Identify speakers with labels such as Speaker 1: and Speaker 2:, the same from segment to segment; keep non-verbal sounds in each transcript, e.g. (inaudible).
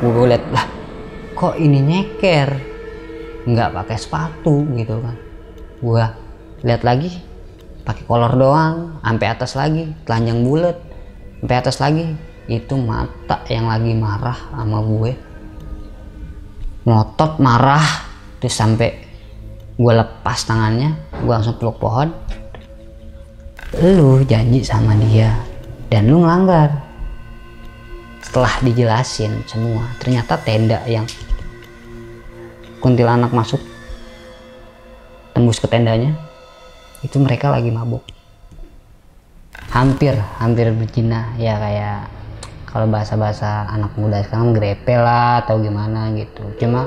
Speaker 1: gue liat lah. Kok ini nyeker? Nggak pakai sepatu gitu kan. Gue lihat lagi pakai kolor doang sampai atas lagi telanjang bulat sampai atas lagi itu mata yang lagi marah sama gue. Ngotot marah terus sampai gue lepas tangannya gue langsung peluk pohon. Lu janji sama dia dan lu ngelanggar setelah dijelasin semua ternyata tenda yang kuntilanak masuk tembus ke tendanya itu mereka lagi mabuk. Hampir hampir berzina ya kayak kalau bahasa-bahasa anak muda sekarang grepe lah atau gimana gitu. Cuma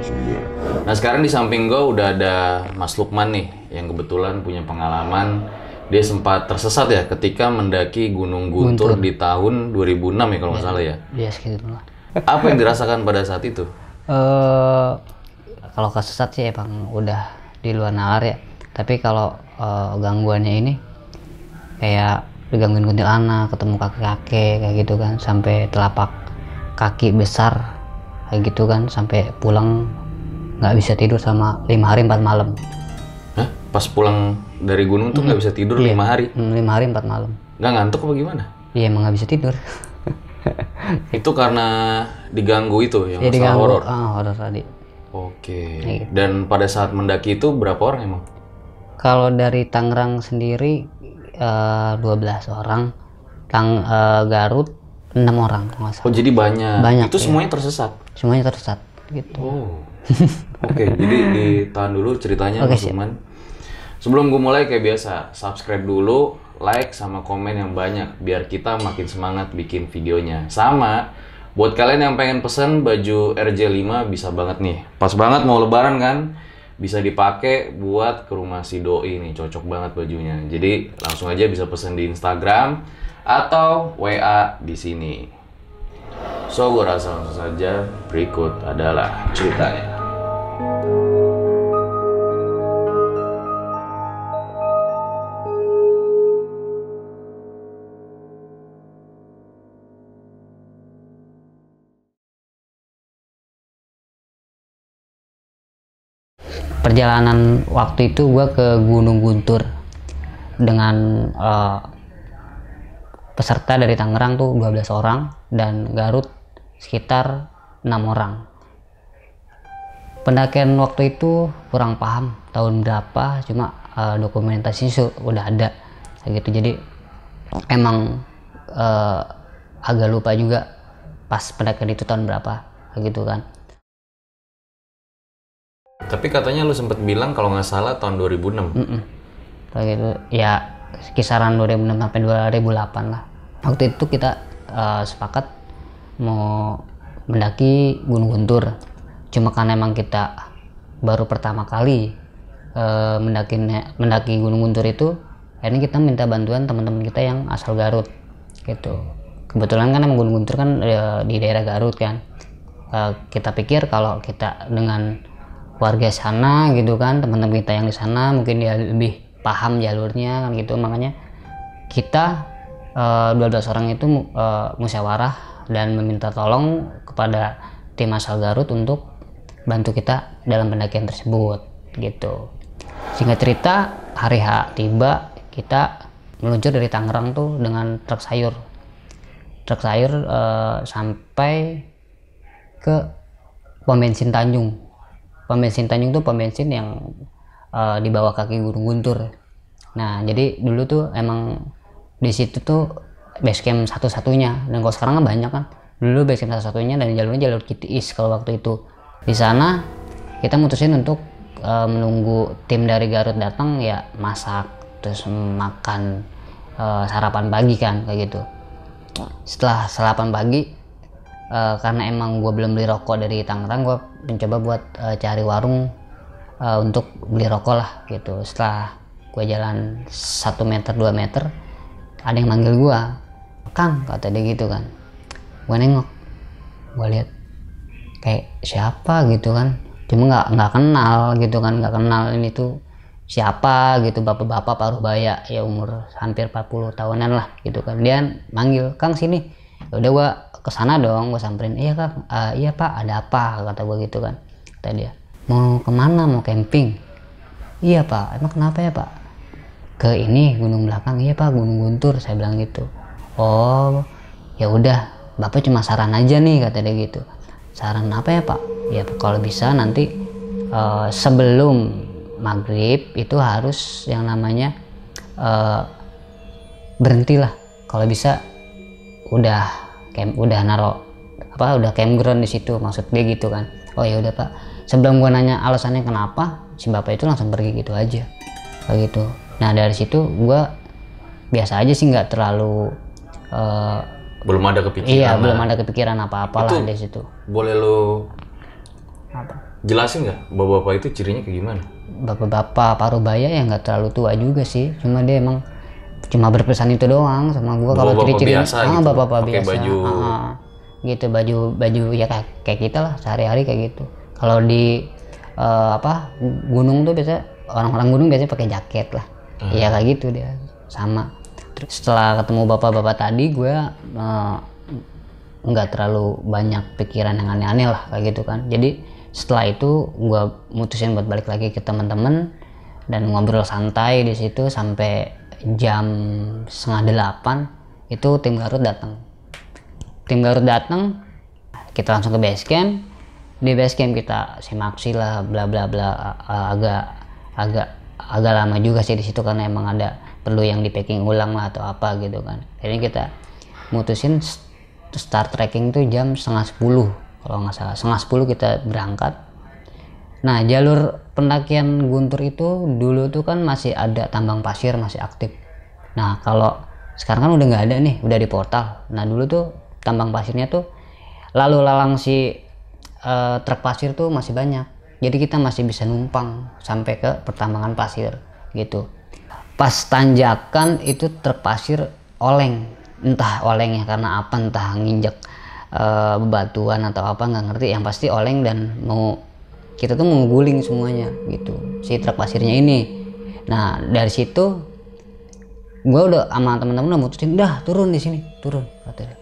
Speaker 2: narasumber.
Speaker 3: Nah sekarang di samping gue udah ada Mas Lukman nih yang kebetulan punya pengalaman. Dia sempat tersesat ya ketika mendaki Gunung Guntur, di tahun 2006 ya kalau nggak salah ya.
Speaker 1: ya segitu lah.
Speaker 3: Apa yang dirasakan pada saat itu?
Speaker 1: eh kalau kesesat sih emang udah di luar nalar ya. Tapi kalau eh, gangguannya ini kayak digangguin kuntilanak ketemu kakek-kakek kayak gitu kan. Sampai telapak kaki besar kayak gitu kan. Sampai pulang nggak bisa tidur sama lima hari empat malam
Speaker 3: Hah? Pas pulang dari gunung tuh nggak bisa tidur lima hari?
Speaker 1: Hmm, lima hari empat malam
Speaker 3: Nggak ngantuk apa gimana?
Speaker 1: iya emang nggak bisa tidur (laughs)
Speaker 3: Itu karena diganggu itu yang
Speaker 1: jadi
Speaker 3: masalah horor.
Speaker 1: ah horor tadi
Speaker 3: Oke. Dan pada saat mendaki itu berapa orang emang?
Speaker 1: Kalau dari Tangerang sendiri eh, 12 orang, Tang eh, Garut 6 orang kalau nggak salah.
Speaker 3: Oh jadi banyak.
Speaker 1: Banyak,
Speaker 3: Itu
Speaker 1: iya.
Speaker 3: semuanya tersesat.
Speaker 1: Semuanya tersesat gitu.
Speaker 3: Oh. (laughs) Oke, jadi ditahan dulu ceritanya
Speaker 1: Oke,
Speaker 3: Mas. Sebelum gue mulai kayak biasa, subscribe dulu, like sama komen yang banyak biar kita makin semangat bikin videonya. Sama buat kalian yang pengen pesen baju RJ5 bisa banget nih. Pas banget mau lebaran kan? Bisa dipakai buat ke rumah si doi nih, cocok banget bajunya. Jadi langsung aja bisa pesen di Instagram atau WA di sini. So, gue rasa langsung saja berikut adalah ceritanya.
Speaker 1: Perjalanan waktu itu gua ke Gunung Guntur dengan eh, peserta dari Tangerang tuh 12 orang dan Garut sekitar enam orang. Pendakian waktu itu kurang paham tahun berapa, cuma eh, dokumentasi su- udah ada kayak gitu. Jadi emang eh, agak lupa juga pas pendakian itu tahun berapa kayak gitu kan.
Speaker 3: Tapi katanya lu sempet bilang kalau nggak salah tahun 2006.
Speaker 1: Mm-mm. Kayak gitu ya kisaran 2006 sampai 2008 lah. Waktu itu kita eh, sepakat mau mendaki Gunung Guntur. Cuma karena emang kita baru pertama kali eh, mendaki mendaki Gunung Guntur itu, akhirnya kita minta bantuan teman-teman kita yang asal Garut gitu. Kebetulan kan emang Gunung Guntur kan eh, di daerah Garut kan. Eh, kita pikir kalau kita dengan warga sana gitu kan teman-teman kita yang di sana mungkin dia lebih paham jalurnya kan gitu. Makanya kita eh, 12 orang itu eh, musyawarah dan meminta tolong kepada tim asal Garut untuk bantu kita dalam pendakian tersebut gitu. Singkat cerita hari H tiba kita meluncur dari Tangerang tuh dengan truk sayur. Truk sayur eh, sampai ke pom bensin Tanjung. Pom bensin Tanjung tuh pom bensin yang eh, di bawah kaki Gunung Guntur. Nah, jadi dulu tuh emang di situ tuh base camp satu-satunya. Dan kalau sekarang kan banyak kan. Dulu base camp satu-satunya dan jalurnya jalur Kitis kalau waktu itu. Di sana kita mutusin untuk eh, menunggu tim dari Garut datang ya masak terus makan eh, sarapan pagi kan kayak gitu. Setelah sarapan pagi eh, karena emang gue belum beli rokok dari Tangerang gue mencoba buat eh, cari warung eh, untuk beli rokok lah gitu. Setelah gue jalan satu meter 2 meter ada yang manggil gue Kang kata dia gitu kan. Gue nengok. Gue lihat kayak siapa gitu kan. Cuma nggak nggak kenal gitu kan. Nggak kenal ini tuh siapa gitu. Bapak-bapak paruh baya ya umur hampir 40 tahunan lah gitu kan. Dia manggil Kang sini. Ya udah gua ke sana dong gua samperin. Iya Kang. "Ah, iya Pak. Ada apa? Kata gua gitu kan. Kata dia mau ke mana? Mau camping? Iya Pak. Emang kenapa ya Pak? Ke ini gunung belakang. Iya Pak gunung Guntur saya bilang gitu. Oh ya udah. Bapak cuma saran aja nih kata dia gitu. Saran apa ya Pak? Ya kalau bisa nanti eh, sebelum maghrib itu harus yang namanya eh, berhentilah. Kalau bisa udah camp udah naro apa udah campground di situ. Maksud dia gitu kan. Oh ya udah pak sebelum gua nanya alasannya kenapa si bapak itu langsung pergi gitu aja. Kayak gitu. Nah dari situ gua biasa aja sih nggak terlalu eh,
Speaker 3: belum ada kepikiran
Speaker 1: iya belum ada kepikiran apa-apa lah
Speaker 3: Itu-
Speaker 1: di situ.
Speaker 3: boleh lo
Speaker 1: apa?
Speaker 3: jelasin nggak? Bapak-bapak itu cirinya kayak gimana?
Speaker 1: Bapak-bapak paruh baya ya nggak terlalu tua juga sih. Cuma dia emang cuma berpesan itu doang sama gua. Kalau ciri-ciri
Speaker 3: biasa
Speaker 1: ah
Speaker 3: gitu,
Speaker 1: bapak-bapak biasa.
Speaker 3: baju.
Speaker 1: Ah, ah. gitu baju baju ya kayak, kayak kita lah sehari-hari kayak gitu kalau di eh, apa gunung tuh biasa orang-orang gunung biasanya pakai jaket lah.
Speaker 3: Hmm.
Speaker 1: ya kayak gitu dia. Sama. Terus? Setelah ketemu bapak-bapak tadi gue eh, nggak terlalu banyak pikiran yang aneh-aneh lah kayak gitu kan. Jadi setelah itu gue mutusin buat balik lagi ke teman-teman dan ngobrol santai di situ sampai jam setengah delapan itu tim Garut datang. Tim Garut datang kita langsung ke base camp di base camp kita simaksi lah bla bla bla. Agak agak agak lama juga sih di situ karena emang ada perlu yang di packing ulang lah atau apa gitu kan. Jadi kita mutusin start trekking tuh jam setengah sepuluh kalau nggak salah. Setengah sepuluh kita berangkat. Nah jalur pendakian Guntur itu dulu tuh kan masih ada tambang pasir masih aktif. Nah kalau sekarang kan udah nggak ada nih udah di portal. Nah dulu tuh tambang pasirnya tuh lalu lalang si eh, truk pasir tuh masih banyak. Jadi kita masih bisa numpang sampai ke pertambangan pasir gitu. Pas tanjakan itu truk pasir oleng. Entah olengnya karena apa entah nginjek eh, bebatuan atau apa nggak ngerti. Yang pasti oleng dan mau kita tuh mau guling semuanya gitu. Si truk pasirnya ini. Nah dari situ gue udah sama teman-teman udah mutusin dah turun di sini. Turun kata dia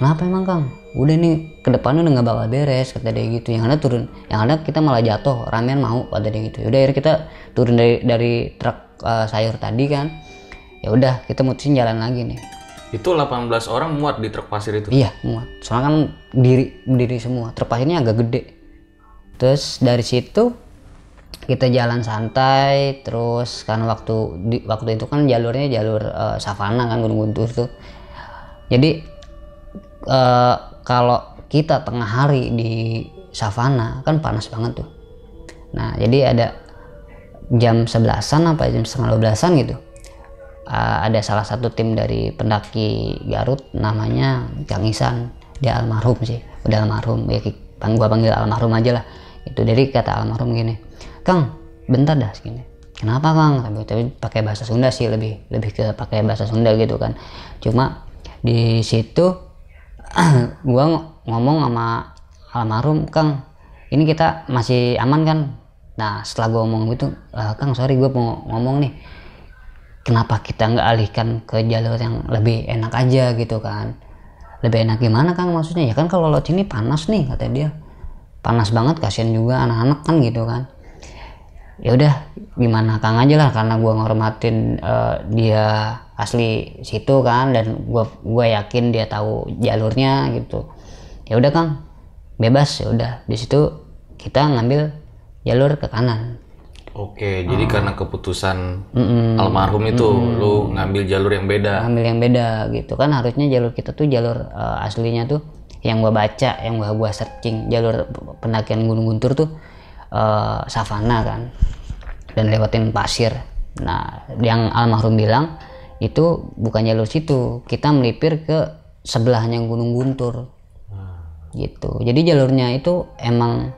Speaker 1: kenapa emang kang udah nih ke depannya udah nggak bakal beres kata dia gitu yang ada turun yang ada kita malah jatuh ramean mau kata dia gitu udah akhirnya kita turun dari dari truk eh, sayur tadi kan ya udah kita mutusin jalan lagi nih
Speaker 3: itu 18 orang muat di truk pasir itu
Speaker 1: Iya muat. Soalnya kan diri berdiri semua. Truk pasirnya agak gede. Terus dari situ kita jalan santai. Terus kan waktu di, waktu itu kan jalurnya jalur eh, savana kan gunung guntur tuh. Jadi eh, kalau kita tengah hari di savana kan panas banget tuh. Nah jadi ada jam sebelasan apa jam setengah belasan gitu. Uh, ada salah satu tim dari pendaki Garut namanya Kang Isan. Dia almarhum sih udah almarhum. Ya pang gua panggil almarhum aja lah. Itu dari kata almarhum gini Kang bentar dah segini. Kenapa Kang? Tapi, tapi pakai bahasa Sunda sih lebih lebih ke pakai bahasa Sunda gitu kan. Cuma di situ (clears throat) ng- ngomong sama almarhum Kang ini kita masih aman kan? Nah setelah gua ngomong gitu "Eh, Kang sorry gua mau ngomong nih. Kenapa kita nggak alihkan ke jalur yang lebih enak aja gitu kan? Lebih enak gimana kang maksudnya? Ya kan kalau laut sini panas nih kata dia. Panas banget kasihan juga anak-anak kan gitu kan ya udah gimana kang aja lah karena gua ngormatin eh, dia asli situ kan dan gua gua yakin dia tahu jalurnya gitu. Ya udah kang. Bebas ya udah. Di situ kita ngambil jalur ke kanan.
Speaker 3: Oke, jadi karena keputusan almarhum itu lu ngambil jalur yang beda.
Speaker 1: ambil yang beda gitu. Kan harusnya jalur kita tuh jalur eh, aslinya tuh yang gua baca yang gua gua searching jalur pendakian Gunung Guntur tuh eh, savana kan dan lewatin pasir. Nah yang almarhum bilang itu bukan jalur situ kita melipir ke sebelahnya Gunung Guntur. Gitu. Jadi jalurnya itu emang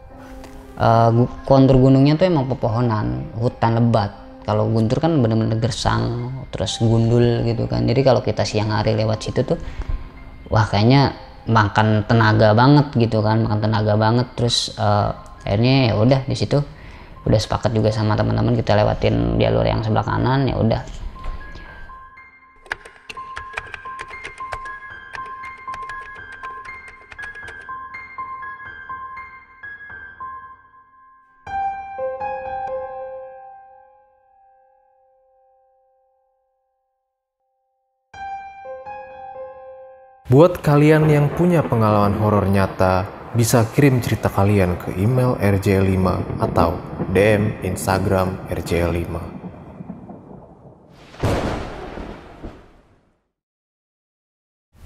Speaker 1: gu- kontur gunungnya tuh emang pepohonan hutan lebat. Kalau guntur kan bener-bener gersang terus gundul gitu kan. Jadi kalau kita siang hari lewat situ tuh wah kayaknya makan tenaga banget gitu kan makan tenaga banget. Terus eh, akhirnya ya udah di situ udah sepakat juga sama teman-teman kita lewatin jalur yang sebelah kanan ya udah.
Speaker 4: Buat kalian yang punya pengalaman horor nyata, bisa kirim cerita kalian ke email rj5 atau DM Instagram rj5.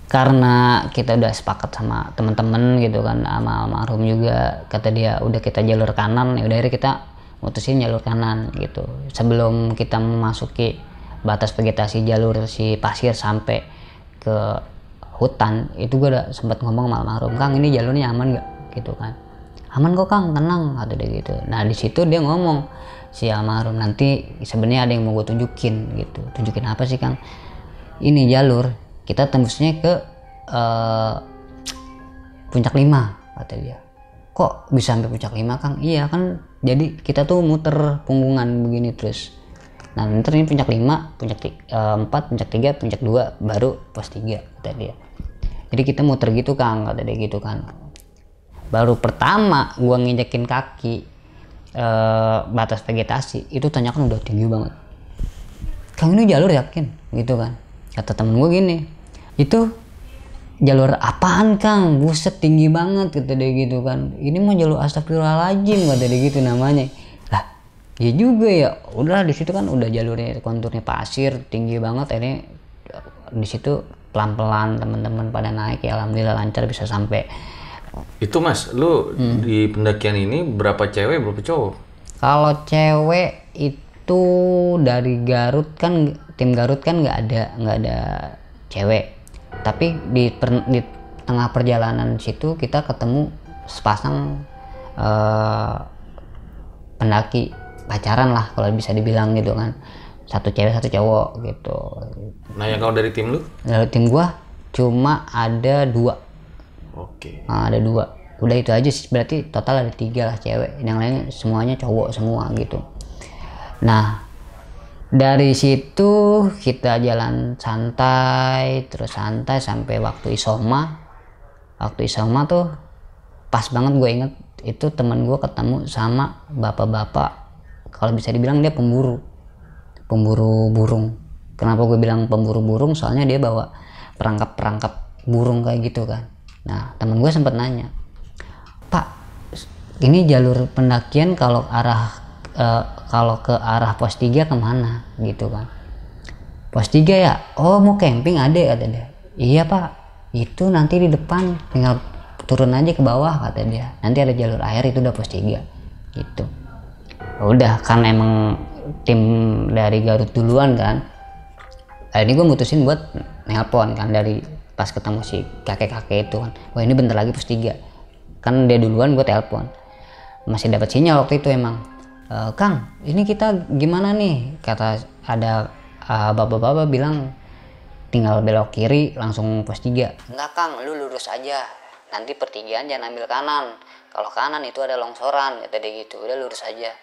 Speaker 1: karena kita udah sepakat sama teman-teman gitu kan sama almarhum juga kata dia udah kita jalur kanan ya udah kita mutusin jalur kanan gitu sebelum kita memasuki batas vegetasi jalur si pasir sampai ke hutan itu gue udah sempat ngomong sama almarhum kang ini jalurnya aman gak gitu kan. Aman kok kang tenang kata dia gitu. Nah di situ dia ngomong si almarhum nanti sebenarnya ada yang mau gue tunjukin gitu. Tunjukin apa sih kang? Ini jalur kita tembusnya ke eh, puncak lima kata dia. Kok bisa sampai puncak lima kang? Iya kan jadi kita tuh muter punggungan begini terus. Nah ntar ini puncak lima puncak eh, empat puncak tiga puncak dua baru pos tiga kata dia jadi kita muter gitu kang. Kata dia gitu kan baru pertama gua nginjekin kaki eh, batas vegetasi itu tanyakan udah tinggi banget. Kang ini jalur yakin? Gitu kan kata temen gue gini itu jalur apaan Kang? Buset tinggi banget kata dia gitu kan ini mah jalur astagfirullahaladzim kata dia gitu namanya. Lah ya juga ya. Udah di situ kan udah jalurnya konturnya pasir tinggi banget ini di situ pelan-pelan teman-teman pada naik ya alhamdulillah lancar bisa sampai
Speaker 3: Itu Mas, lu di pendakian ini berapa cewek, berapa cowok?
Speaker 1: Kalau cewek itu dari Garut kan tim Garut kan nggak ada nggak ada cewek. Tapi di per- di tengah perjalanan situ kita ketemu sepasang eh, pendaki pacaran lah kalau bisa dibilang gitu kan. Satu cewek satu cowok gitu.
Speaker 3: Nah, yang kalau dari tim lu?
Speaker 1: Dari tim gua cuma ada dua.
Speaker 3: Oke.
Speaker 1: Nah, ada dua. Udah itu aja sih berarti total ada tiga lah cewek. Yang lainnya semuanya cowok semua gitu. Nah dari situ kita jalan santai terus santai sampai waktu isoma. Waktu isoma tuh pas banget gue inget itu temen gue ketemu sama bapak-bapak. Kalau bisa dibilang dia pemburu pemburu burung. Kenapa gue bilang pemburu burung? Soalnya dia bawa perangkap-perangkap burung kayak gitu kan. Nah temen gue sempat nanya pak ini jalur pendakian kalau arah eh, kalau ke arah pos 3 ke mana? Gitu kan. Pos 3 ya? Oh mau camping adek kata dia. Iya pak. Itu nanti di depan. Tinggal turun aja ke bawah kata dia. Nanti ada jalur air itu udah pos 3 gitu. Udah karena emang tim dari Garut duluan kan. Akhirnya gue mutusin buat nelpon kan dari pas ketemu si kakek-kakek itu kan. Wah ini bentar lagi pos 3 kan dia duluan gue telepon masih dapat sinyal waktu itu emang. "Eh, Kang ini kita gimana nih? Kata ada eh, bapak-bapak bilang tinggal belok kiri langsung pos 3 enggak Kang lu lurus aja. Nanti pertigaan jangan ambil kanan. Kalau kanan itu ada longsoran kata dia gitu. Udah lurus aja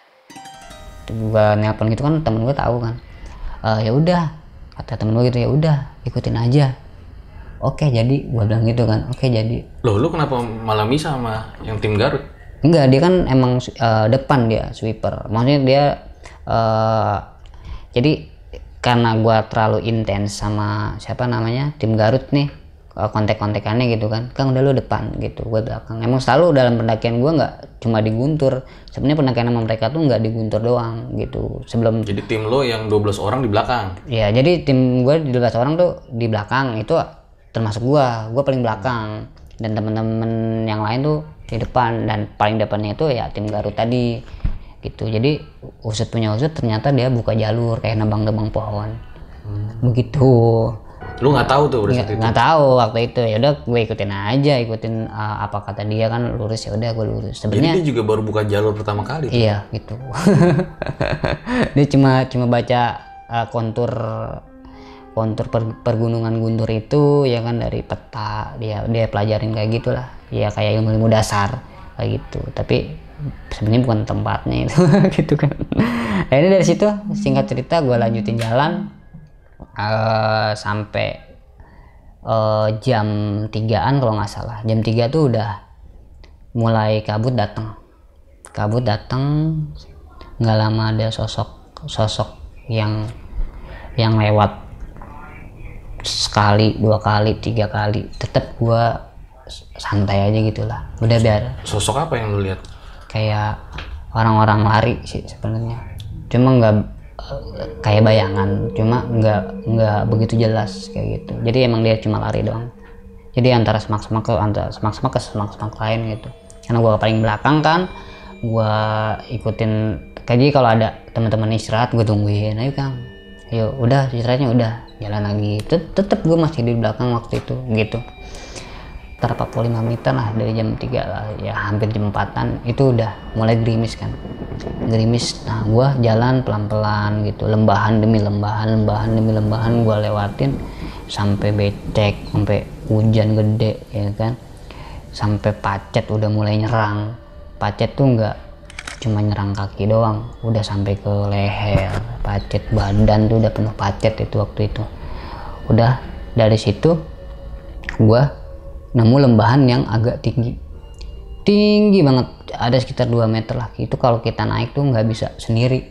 Speaker 1: gue nelpon gitu kan temen gue tahu kan. "Eh, ya udah kata temen gue gitu ya udah ikutin aja. Oke jadi gue bilang gitu kan. Oke jadi.
Speaker 3: Loh, lu kenapa malah bisa sama yang tim Garut?
Speaker 1: enggak dia kan emang eh, depan dia sweeper. Maksudnya dia eh, jadi karena gua terlalu intens sama siapa namanya tim Garut nih uh, kontek-kontekannya gitu kan. Kang udah lu depan gitu. Gue belakang. Emang selalu dalam pendakian gue nggak cuma di Guntur sebenarnya pendakian sama mereka tuh nggak di Guntur doang gitu. Sebelum
Speaker 3: Jadi tim lo yang 12 orang di belakang.
Speaker 1: ya jadi tim gue di 12 orang tuh di belakang itu termasuk gue gue paling belakang. Dan teman-teman yang lain tuh di depan. Dan paling depannya itu ya tim Garut tadi gitu. Jadi usut punya usut ternyata dia buka jalur kayak nebang-nebang pohon. Begitu
Speaker 3: Lu nggak tahu tuh udah itu.
Speaker 1: nggak tahu waktu itu. Ya udah gue ikutin aja ikutin uh, apa kata dia kan lurus ya udah gue lurus. Sebenarnya
Speaker 3: dia juga baru buka jalur pertama kali. tuh.
Speaker 1: iya gitu. (laughs) Dia cuma cuma baca uh, kontur kontur per- pergunungan Guntur itu ya kan dari peta. Dia dia pelajarin kayak gitulah. Ya kayak ilmu ilmu dasar kayak gitu. Tapi sebenarnya bukan tempatnya itu (laughs) gitu kan. Nah, ini dari situ singkat cerita gue lanjutin jalan eh, sampai eh, jam 3an kalau nggak salah. Jam 3 tuh udah mulai kabut datang kabut datang nggak lama ada sosok sosok yang yang lewat sekali dua kali tiga kali. Tetap gua santai aja gitulah. Udah biar
Speaker 3: Sosok apa yang lu lihat?
Speaker 1: kayak orang-orang lari sih sebenarnya. Cuma nggak kayak bayangan cuma nggak nggak begitu jelas kayak gitu. Jadi emang dia cuma lari doang. Jadi antara semak-semak ke antara semak-semak ke semak-semak lain gitu. Karena gua paling belakang kan gua ikutin kayak jadi kalau ada teman-teman istirahat gue tungguin ayo kang. Ayo udah istirahatnya udah jalan lagi. Tet- tetep gue masih di belakang waktu itu gitu sekitar 45 menitan lah dari jam 3 lah ya hampir jam 4an itu udah mulai gerimis kan. Gerimis nah gua jalan pelan-pelan gitu lembahan demi lembahan lembahan demi lembahan gua lewatin sampai becek sampai hujan gede ya kan. Sampai pacet udah mulai nyerang. Pacet tuh nggak cuma nyerang kaki doang udah sampai ke leher pacet badan tuh udah penuh pacet itu waktu itu. Udah dari situ gua nemu lembahan yang agak tinggi. Tinggi banget ada sekitar 2 meter lah itu kalau kita naik tuh nggak bisa sendiri.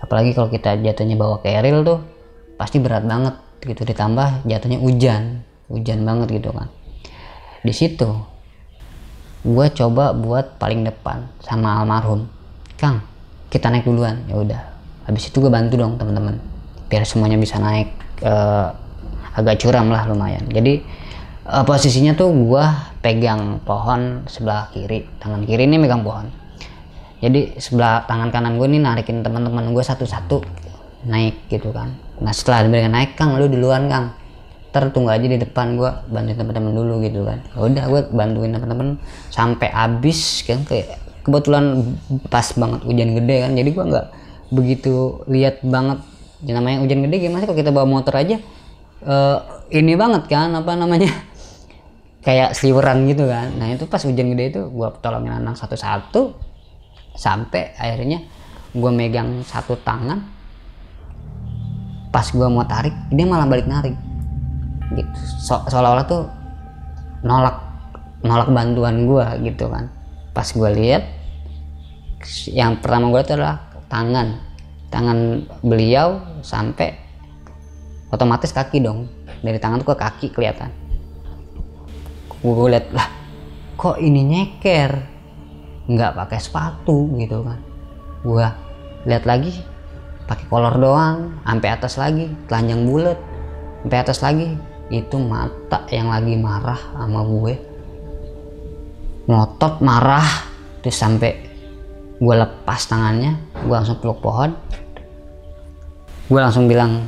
Speaker 1: Apalagi kalau kita jatuhnya bawa keril tuh pasti berat banget gitu. Ditambah jatuhnya hujan hujan banget gitu kan. Di situ gue coba buat paling depan sama almarhum. Kang kita naik duluan. Ya udah. Habis itu gue bantu dong teman-teman. Biar semuanya bisa naik eh, agak curam lah lumayan. Jadi eh, posisinya tuh gue pegang pohon sebelah kiri. Tangan kiri ini megang pohon. Jadi sebelah tangan kanan gue nih narikin teman-teman gue satu-satu naik gitu kan. Nah setelah mereka naik kang lu duluan kang. Ntar tunggu aja di depan gue bantuin teman-teman dulu gitu kan. Ya udah gue bantuin teman-teman sampai habis kan kayak kebetulan pas banget hujan gede kan. Jadi gue nggak begitu lihat banget. Ya namanya hujan gede gimana sih kalau kita bawa motor aja? Eh, ini banget kan apa namanya kayak seliweran gitu kan. Nah itu pas hujan gede itu gue tolongin anak satu-satu sampai akhirnya gue megang satu tangan pas gue mau tarik dia malah balik narik. Gitu. So- seolah-olah tuh nolak nolak bantuan gue gitu kan. Pas gue lihat yang pertama gue itu adalah tangan. Tangan beliau sampai otomatis kaki dong. Dari tangan tuh ke kaki kelihatan gue lihat lah kok ini nyeker? Nggak pakai sepatu gitu kan. Gua lihat lagi pakai kolor doang sampai atas lagi telanjang bulat. Sampai atas lagi itu mata yang lagi marah sama gue. Ngotot marah terus sampai gue lepas tangannya gue langsung peluk pohon. Gue langsung bilang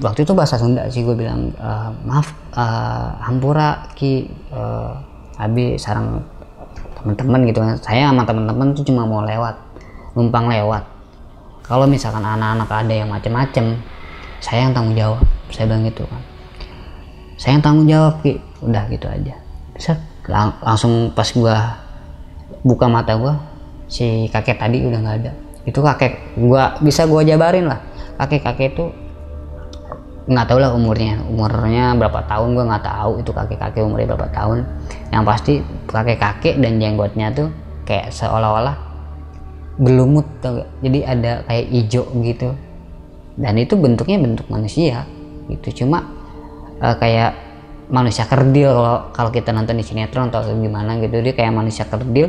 Speaker 1: waktu itu bahasa Sunda sih gue bilang "Eh, maaf eh, hampura ki eh, abi sarang teman-teman gitu kan. Saya sama teman-teman tuh cuma mau lewat numpang lewat. Kalau misalkan anak-anak ada yang macem-macem saya yang tanggung jawab. Saya bilang gitu kan. Saya yang tanggung jawab ki. Udah gitu aja. Set, lang- langsung pas gua buka mata gua si kakek tadi udah nggak ada. Itu kakek gua bisa gua jabarin lah. Kakek kakek itu nggak tahu lah umurnya. Umurnya berapa tahun gua nggak tahu. Itu kakek kakek umurnya berapa tahun. Yang pasti kakek kakek dan jenggotnya tuh kayak seolah-olah berlumut gak? jadi ada kayak hijau gitu. Dan itu bentuknya bentuk manusia gitu. Cuma eh, kayak manusia kerdil kalau kalau kita nonton di sinetron atau gimana gitu. Dia kayak manusia kerdil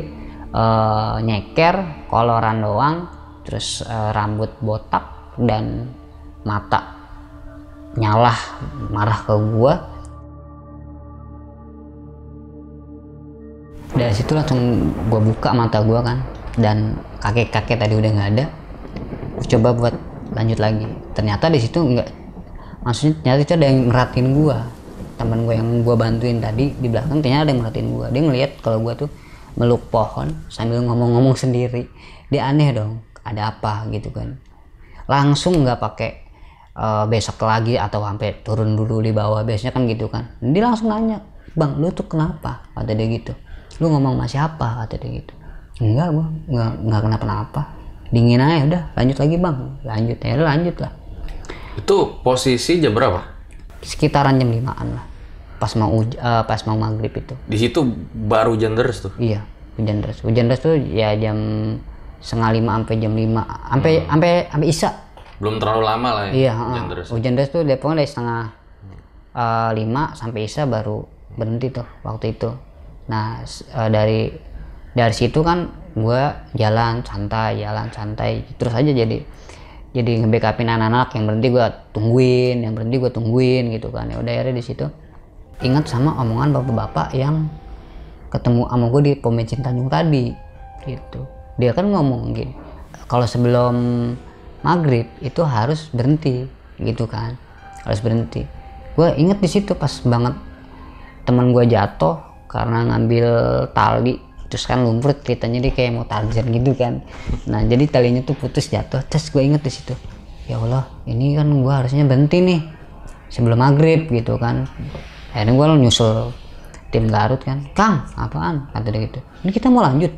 Speaker 1: eh, nyeker koloran doang terus eh, rambut botak dan mata nyalah marah ke gua. Dari situ langsung gua buka mata gua kan dan kakek kakek tadi udah nggak ada. Gua coba buat lanjut lagi. Ternyata di situ nggak maksudnya ternyata itu ada yang ngeratin gua. Teman gua yang gua bantuin tadi di belakang ternyata ada yang ngeratin gua. Dia ngelihat kalau gua tuh meluk pohon sambil ngomong-ngomong sendiri. Dia aneh dong ada apa gitu kan. Langsung nggak pakai eh, besok lagi atau sampai turun dulu di bawah biasanya kan gitu kan. Dia langsung nanya bang lu tuh kenapa? Kata dia gitu. Lu ngomong sama siapa? Kata dia gitu. Enggak gua nggak nggak kenapa-napa. Dingin aja udah lanjut lagi bang. Lanjut ya lanjut lah.
Speaker 3: Itu posisi jam berapa?
Speaker 1: sekitaran jam limaan lah pas mau eh, pas mau maghrib itu.
Speaker 3: Di situ baru hujan deras tuh.
Speaker 1: iya hujan deras. Hujan deras tuh ya jam setengah lima sampai jam lima. Sampai sampai sampai isya
Speaker 3: Belum terlalu lama lah ya
Speaker 1: iya
Speaker 3: hujan
Speaker 1: heeh.
Speaker 3: deras.
Speaker 1: hujan deras tuh Depok dari setengah eh, lima sampai isya baru berhenti tuh waktu itu. Nah eh, dari dari situ kan gua jalan santai jalan santai. Terus aja jadi jadi nge-backupin anak-anak. Yang berhenti gua tungguin yang berhenti gua tungguin gitu kan. Ya udah akhirnya di situ ingat sama omongan bapak-bapak yang ketemu sama gue di pom bensin Tanjung tadi gitu. Dia kan ngomong gini kalau sebelum maghrib itu harus berhenti gitu kan? Harus berhenti. Gue inget di situ pas banget teman gue jatuh karena ngambil tali terus kan lumpur ceritanya dia kayak mau Tarzan gitu kan. Nah jadi talinya tuh putus jatuh terus gue inget di situ ya Allah ini kan gue harusnya berhenti nih sebelum maghrib gitu kan. Akhirnya gue nyusul tim Garut kan Kang apaan? kata dia gitu. Ini kita mau lanjut.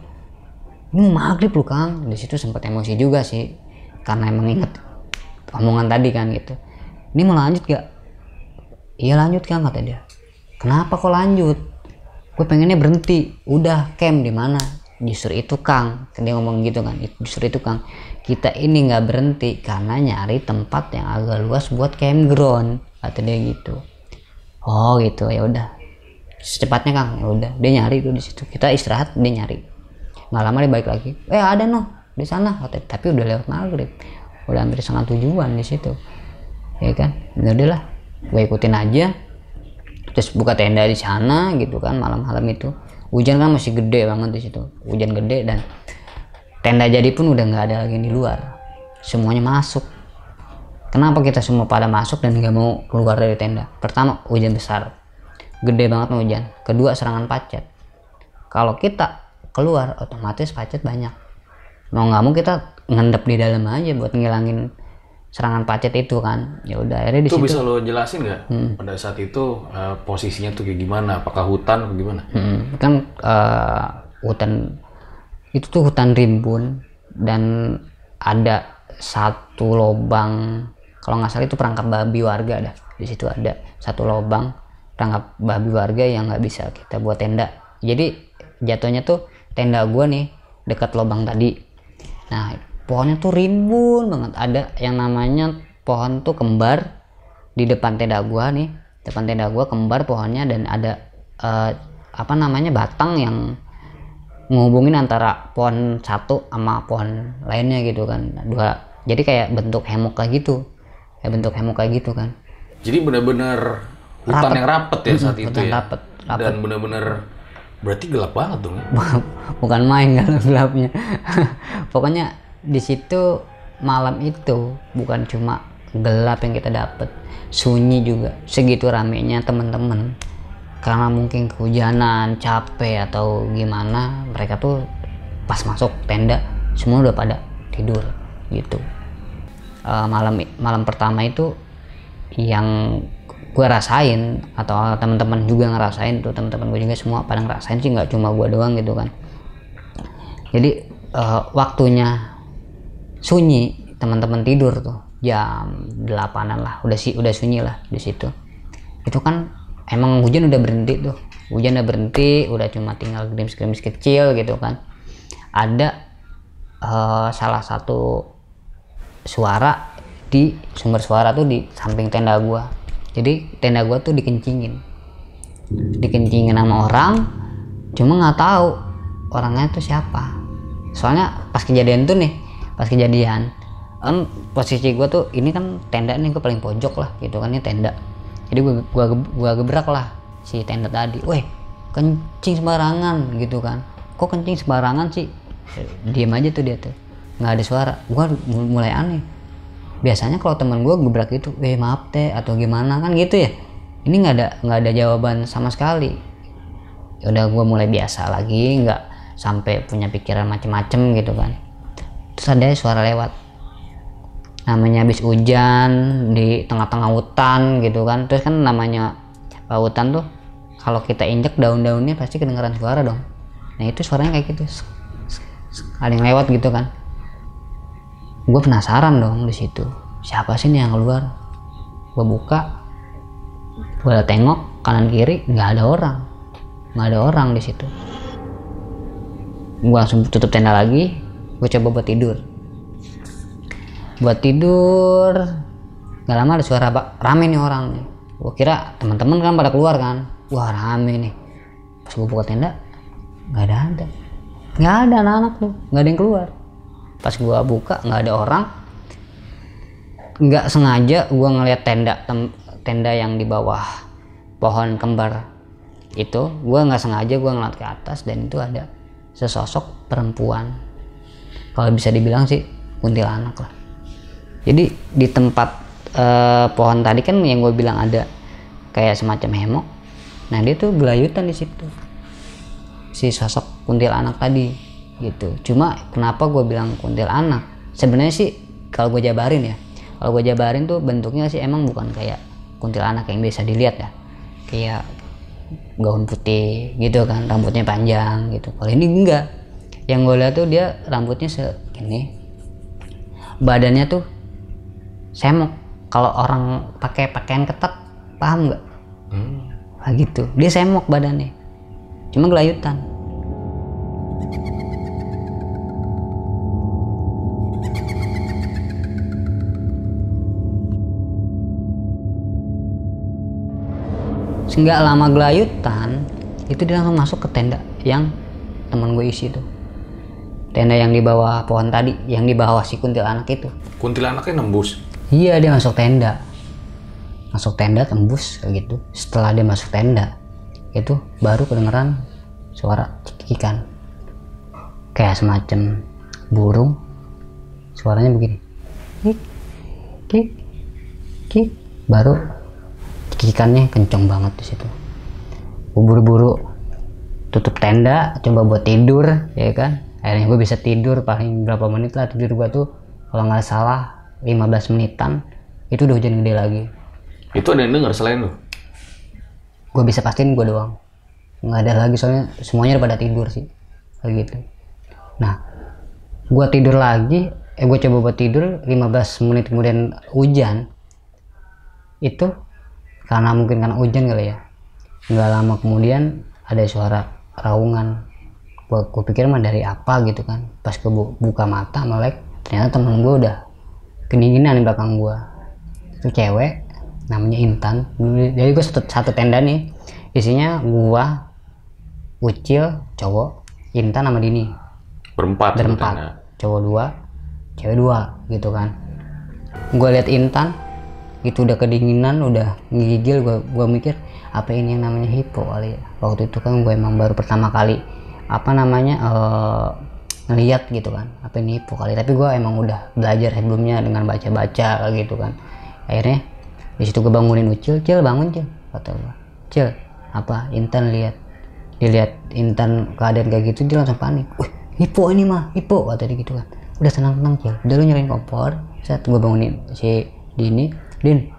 Speaker 1: Ini maghrib lu Kang. Di situ sempat emosi juga sih karena emang inget omongan tadi kan gitu. Ini mau lanjut gak iya lanjut Kang kata dia. Kenapa kok lanjut? Gue pengennya berhenti. Udah camp di mana? Justru itu Kang. Dia ngomong gitu kan justru itu Kang. Kita ini nggak berhenti karena nyari tempat yang agak luas buat campground kata dia gitu. Oh gitu. Ya udah. Secepatnya Kang. Ya udah. Dia nyari tuh di situ. Kita istirahat dia nyari. Nggak lama dia balik lagi. Eh ada noh di sana kata tapi udah lewat maghrib. Udah hampir setengah tujuan di situ. Ya kan? Ya udahlah gue ikutin aja. Terus buka tenda di sana gitu kan malam-malam itu. Hujan kan masih gede banget di situ. Hujan gede dan tenda jadi pun udah nggak ada lagi di luar. Semuanya masuk. Kenapa kita semua pada masuk dan nggak mau keluar dari tenda? Pertama hujan besar. Gede banget hujan. Kedua serangan pacet. Kalau kita keluar otomatis pacet banyak mau nggak mau kita ngendep di dalam aja buat ngilangin serangan pacet itu kan. Ya udah akhirnya di
Speaker 3: Itu
Speaker 1: situ.
Speaker 3: bisa lo jelasin nggak?
Speaker 1: Hmm.
Speaker 3: pada saat itu eh, posisinya tuh kayak gimana? Apakah hutan atau gimana?
Speaker 1: Mm, kan eh, hutan itu tuh hutan rimbun dan ada satu lobang kalau nggak salah itu perangkap babi warga dah. Di situ ada satu lobang perangkap babi warga yang nggak bisa kita buat tenda. Jadi jatuhnya tuh tenda gua nih dekat lobang tadi nah pohonnya tuh rimbun banget. Ada yang namanya pohon tuh kembar di depan tenda gua nih. Depan tenda gua kembar pohonnya dan ada eh, apa namanya batang yang ngehubungin antara pohon satu sama pohon lainnya gitu kan. Dua jadi kayak bentuk hemok kayak gitu. Kayak bentuk hemok kayak gitu kan.
Speaker 3: Jadi benar-benar hutan yang rapet ya saat itu
Speaker 1: hutan
Speaker 3: ya.
Speaker 1: rapet, rapet.
Speaker 3: Dan benar-benar berarti gelap banget dong ya. (laughs)
Speaker 1: bukan main kalau gelapnya. (laughs) Pokoknya di situ malam itu bukan cuma gelap yang kita dapet sunyi juga. Segitu ramenya teman-teman karena mungkin kehujanan capek atau gimana mereka tuh pas masuk tenda semua udah pada tidur gitu. Eh, malam malam pertama itu yang gue rasain atau teman-teman juga ngerasain tuh teman-teman gue juga semua pada ngerasain sih nggak cuma gue doang gitu kan. Jadi eh, waktunya sunyi teman-teman tidur tuh jam delapanan lah udah sih udah sunyi lah di situ. Itu kan emang hujan udah berhenti tuh hujan udah berhenti udah cuma tinggal gerimis-gerimis kecil gitu kan. Ada eh, salah satu suara di sumber suara tuh di samping tenda gua jadi tenda gua tuh dikencingin. Dikencingin sama orang cuma nggak tahu orangnya itu siapa. Soalnya pas kejadian tuh nih pas kejadian kan posisi gue tuh ini kan tenda nih gue paling pojok lah gitu kan ini tenda. Jadi gue gua, gua gebrak lah si tenda tadi. Weh kencing sembarangan gitu kan. Kok kencing sembarangan sih? Diem aja tuh dia tuh. Nggak ada suara. Gue mulai aneh biasanya kalau teman gue gebrak itu eh maaf teh atau gimana kan gitu ya. Ini nggak ada nggak ada jawaban sama sekali. Ya udah gue mulai biasa lagi nggak sampai punya pikiran macem-macem gitu kan. Terus ada suara lewat. Namanya habis hujan di tengah-tengah hutan gitu kan. Terus kan namanya hutan tuh kalau kita injek daun-daunnya pasti kedengaran suara dong. Nah itu suaranya kayak gitu ada yang lewat gitu kan gue penasaran dong di situ. Siapa sih nih yang keluar? Gue buka gue tengok kanan kiri nggak ada orang. Nggak ada orang di situ. Gue langsung tutup tenda lagi gue coba buat tidur. Buat tidur nggak lama ada suara rame nih orang nih. Gue kira teman-teman kan pada keluar kan. Wah rame nih. Pas gue buka tenda nggak ada ada. Nggak ada anak-anak tuh nggak ada yang keluar pas gue buka nggak ada orang. Nggak sengaja gue ngeliat tenda tem- tenda yang di bawah pohon kembar itu. Gue nggak sengaja gue ngeliat ke atas dan itu ada sesosok perempuan. Kalau bisa dibilang sih kuntilanak lah. Jadi di tempat eh, pohon tadi kan yang gue bilang ada kayak semacam hemok nah dia tuh gelayutan di situ. Si sosok kuntilanak tadi gitu. Cuma kenapa gue bilang kuntilanak sebenarnya sih kalau gue jabarin ya kalau gue jabarin tuh bentuknya sih emang bukan kayak kuntilanak yang biasa dilihat ya. Kayak gaun putih gitu kan rambutnya panjang gitu. Kalau ini enggak. Yang gue lihat tuh dia rambutnya segini badannya tuh semok. Kalau orang pakai pakaian ketat paham nggak?
Speaker 3: Hmm.
Speaker 1: nah gitu. Dia semok badannya. Cuma gelayutan Sehingga lama gelayutan itu dia langsung masuk ke tenda yang teman gue isi tuh. Tenda yang di bawah pohon tadi yang di bawah si kuntilanak itu.
Speaker 3: Kuntilanaknya nembus.
Speaker 1: Iya dia masuk tenda. Masuk tenda tembus kayak gitu. Setelah dia masuk tenda Itu baru kedengeran suara cekikan Kayak semacam burung. Suaranya begini. Kik Kik Kik. Baru cekikannya kenceng banget di situ. Buru-buru tutup tenda coba buat tidur ya kan? Akhirnya gue bisa tidur paling berapa menit lah tidur gue tuh. Kalau nggak salah 15 menitan. Itu udah hujan gede lagi.
Speaker 3: Itu ada yang denger selain lu?
Speaker 1: gue bisa pastiin gue doang. Nggak ada lagi soalnya semuanya udah pada tidur sih. Kayak gitu. Nah gue tidur lagi eh gue coba buat tidur 15 menit kemudian hujan itu karena mungkin karena hujan kali ya. Nggak lama kemudian ada suara raungan. Gue, gue pikir mah dari apa gitu kan. Pas gue bu- buka mata melek ternyata temen gue udah kedinginan di belakang gue itu cewek namanya Intan. Jadi gue satu, satu tenda nih. Isinya gua Ucil cowok Intan sama Dini.
Speaker 3: Berempat.
Speaker 1: berempat. cowok dua cewek dua gitu kan. Gue liat Intan itu udah kedinginan udah ngigil gue gua mikir apa ini yang namanya hipo kali ya? Waktu itu kan gue emang baru pertama kali apa namanya eh ngeliat gitu kan apa ini hipo kali. Tapi gue emang udah belajar sebelumnya dengan baca-baca gitu kan. Akhirnya di situ gue bangunin Ucil Cil bangun Cil kata gue Cil apa Intan lihat dilihat Intan keadaan kayak gitu dia langsung panik. Wih hipo ini mah hipo kata dia gitu kan. Udah tenang Cil. Udah lu nyalain kompor. Saat gue bangunin si Dini Din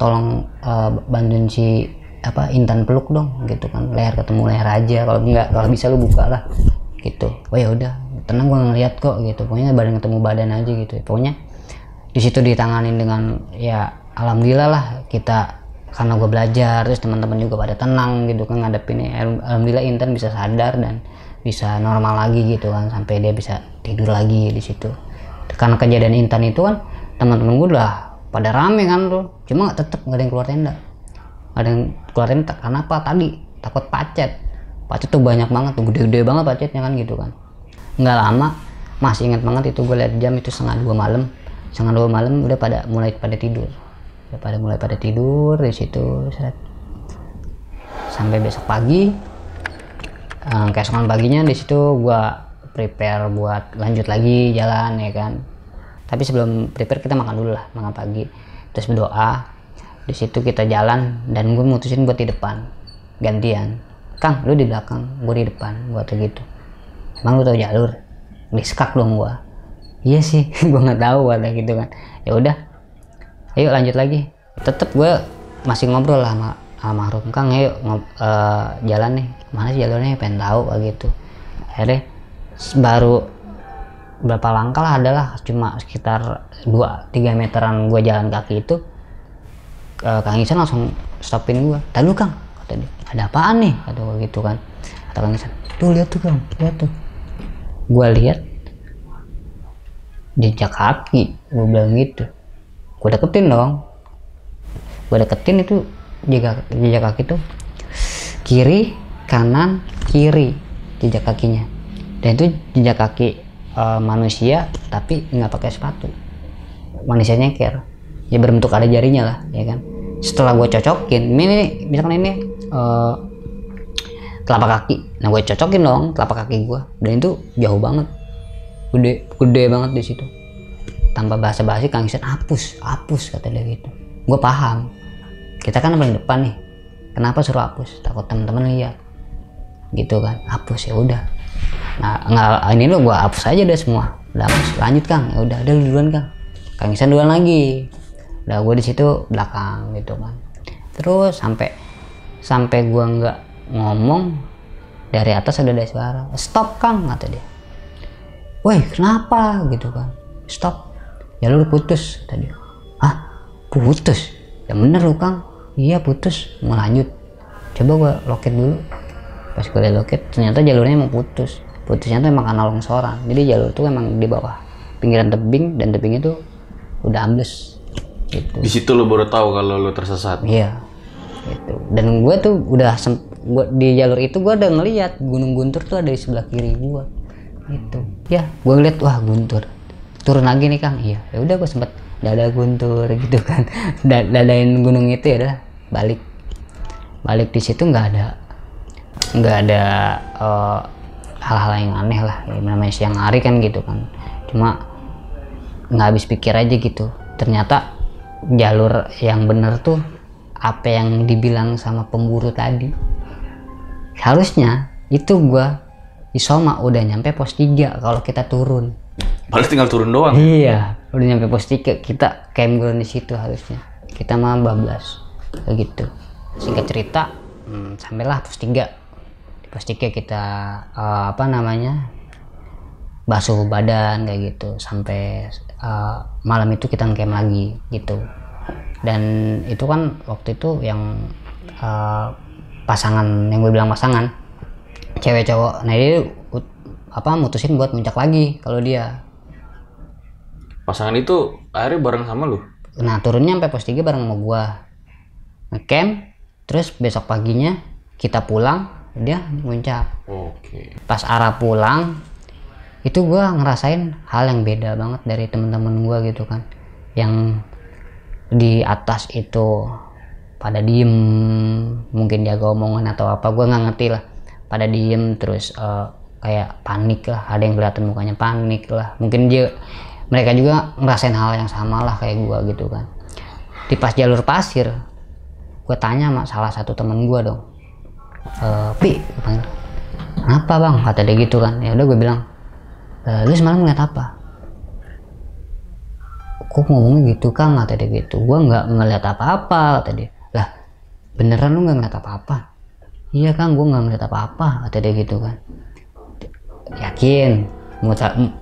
Speaker 1: tolong eh, bantuin si apa Intan peluk dong gitu kan. Leher ketemu leher aja. Kalau enggak kalau bisa lu buka lah gitu. Oh ya udah tenang gue ngeliat kok gitu. Pokoknya badan ketemu badan aja gitu. Pokoknya di situ ditanganin dengan ya alhamdulillah lah kita karena gue belajar terus teman-teman juga pada tenang gitu kan ngadepin alhamdulillah Intan bisa sadar dan bisa normal lagi gitu kan. Sampai dia bisa tidur lagi di situ. Karena kejadian Intan itu kan teman-teman gue udah pada rame kan tuh cuma tetep nggak ada yang keluar tenda. Nggak ada yang keluar tenda karena apa? Tadi takut pacet. Pacet tuh banyak banget tuh gede-gede banget pacetnya kan gitu kan. Nggak lama masih ingat banget itu gue lihat jam itu setengah dua malam. Setengah dua malam udah pada mulai pada tidur. Udah pada mulai pada tidur di situ seret. sampai besok pagi eh, keesokan paginya di situ gue prepare buat lanjut lagi jalan ya kan tapi sebelum prepare kita makan dulu lah makan pagi. Terus berdoa. Di situ kita jalan dan gue mutusin buat di depan. Gantian. Kang lu di belakang gue di depan. Gue tuh gitu. Emang lu tau jalur? Disekak dong gue iya sih. (laughs) Gue nggak tahu ada gitu kan. Ya udah ayo lanjut lagi. Tetep gue masih ngobrol lah sama almarhum kang ayo ngob, eh, jalan nih. Mana sih jalurnya? Pengen tahu gitu. Akhirnya baru berapa langkah lah adalah cuma sekitar 2-3 meteran gue jalan kaki itu eh, Kang Isan langsung stopin gue tadi lu Kang kata dia. Ada apaan nih? kata gue gitu kan. Kata Kang Isan tuh lihat tuh Kang. Lihat tuh. Gue lihat jejak kaki. Gue bilang gitu. Gue deketin dong. Gue deketin itu jejak jejak kaki tuh. Kiri kanan kiri jejak kakinya. Dan itu jejak kaki eh, manusia tapi nggak pakai sepatu. Manusia nyeker ya berbentuk ada jarinya lah ya kan? Setelah gue cocokin ini misalkan ini eh, telapak kaki. Nah gue cocokin dong telapak kaki gue dan itu jauh banget. Gede gede banget di situ. Tanpa bahasa basi kang Isan hapus hapus kata dia gitu. Gue paham. Kita kan paling depan nih. Kenapa suruh hapus? Takut teman-teman lihat. Gitu kan hapus ya udah nah nggak ini lo gue hapus aja deh semua. Udah hapus. Lanjut kang. Ya udah ada lu duluan kang. Kang Isan duluan lagi. Udah gue di situ belakang gitu kan. Terus sampai sampai gue nggak ngomong dari atas udah ada suara. Stop kang kata dia. Woi kenapa? Gitu kan. Stop. Jalur putus tadi ah putus? Ya bener lu kang. Iya putus. Mau lanjut. Coba gua loket dulu pas gue liat loket ternyata jalurnya emang putus putusnya tuh emang karena longsoran jadi jalur tuh emang di bawah pinggiran tebing dan tebing itu udah ambles gitu
Speaker 3: Di situ lo baru tahu kalau lo tersesat.
Speaker 1: Iya, gitu. Dan gue tuh udah sem- gua, di jalur itu gue udah ngeliat Gunung Guntur tuh ada di sebelah kiri gue. Gitu. Ya, gue ngeliat wah Guntur. Turun lagi nih Kang. Iya. Ya udah gue sempet dada Guntur gitu kan. (laughs) Da- Dadain gunung itu ya udah balik. Balik di situ nggak ada nggak ada eh, hal-hal yang aneh lah. Ya, namanya siang hari kan gitu kan. Cuma nggak habis pikir aja gitu. Ternyata jalur yang bener tuh apa yang dibilang sama pemburu tadi. Harusnya itu gua Isoma udah nyampe pos 3 kalau kita turun.
Speaker 3: Padahal tinggal turun doang.
Speaker 1: iya udah nyampe pos 3 kita campground di situ harusnya. Kita mah bablas kayak gitu. Singkat cerita hmm, sampailah pos 3 3 kita eh, apa namanya basuh badan kayak gitu. Sampai eh, malam itu kita ngecamp lagi gitu. Dan itu kan waktu itu yang eh, pasangan yang gue bilang pasangan cewek cowok. Nah dia apa mutusin buat muncak lagi kalau dia.
Speaker 3: Pasangan itu akhirnya bareng sama lu.
Speaker 1: Nah turunnya sampai pos 3 bareng sama gua. Ngecamp terus besok paginya kita pulang dia muncak
Speaker 3: Oke.
Speaker 1: pas arah pulang itu gua ngerasain hal yang beda banget dari temen-temen gua gitu kan. Yang di atas itu pada diem mungkin jaga omongan atau apa gua nggak ngerti lah. Pada diem terus eh, kayak panik lah. Ada yang kelihatan mukanya panik lah. Mungkin dia mereka juga ngerasain hal yang sama lah kayak gua gitu kan. Di pas jalur pasir gue tanya sama salah satu temen gua dong eh pi kenapa bang? Kata dia gitu kan. Ya udah gue bilang "Eh, lu semalam ngeliat apa? Kok ngomongnya gitu kang? Kata dia gitu. Gue nggak ngeliat apa-apa kata dia. Lah beneran lu nggak ngeliat apa-apa? Iya kang gue nggak ngeliat apa-apa kata dia gitu kan. Yakin?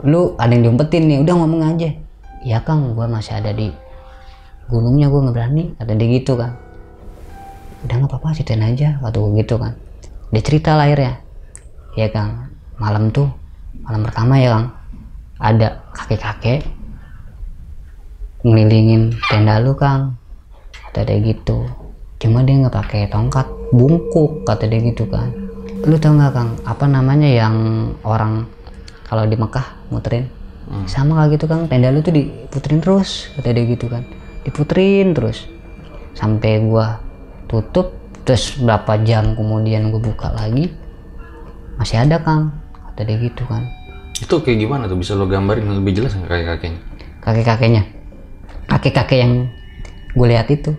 Speaker 1: Lu ada yang diumpetin nih udah ngomong aja. Iya kang gue masih ada di gunungnya gue nggak berani kata dia gitu kan udah nggak apa-apa ceritain aja gue gitu kan. Dia cerita lah akhirnya. Ya kang. Malam tuh malam pertama ya kang ada kakek-kakek ngelilingin tenda lu kang. Kata dia gitu. Cuma dia nggak pakai tongkat bungkuk kata dia gitu kan. Lu tau nggak kang apa namanya yang orang kalau di Mekah muterin? Sama kayak gitu kang. Tenda lu tuh diputerin terus kata dia gitu kan. Diputerin terus. Sampai gua tutup terus berapa jam kemudian gue buka lagi masih ada kang kata dia gitu kan
Speaker 3: Itu kayak gimana tuh? Bisa lo gambarin lebih jelas nggak kayak kakeknya?
Speaker 1: kakek kakeknya kakek kakek yang gue lihat itu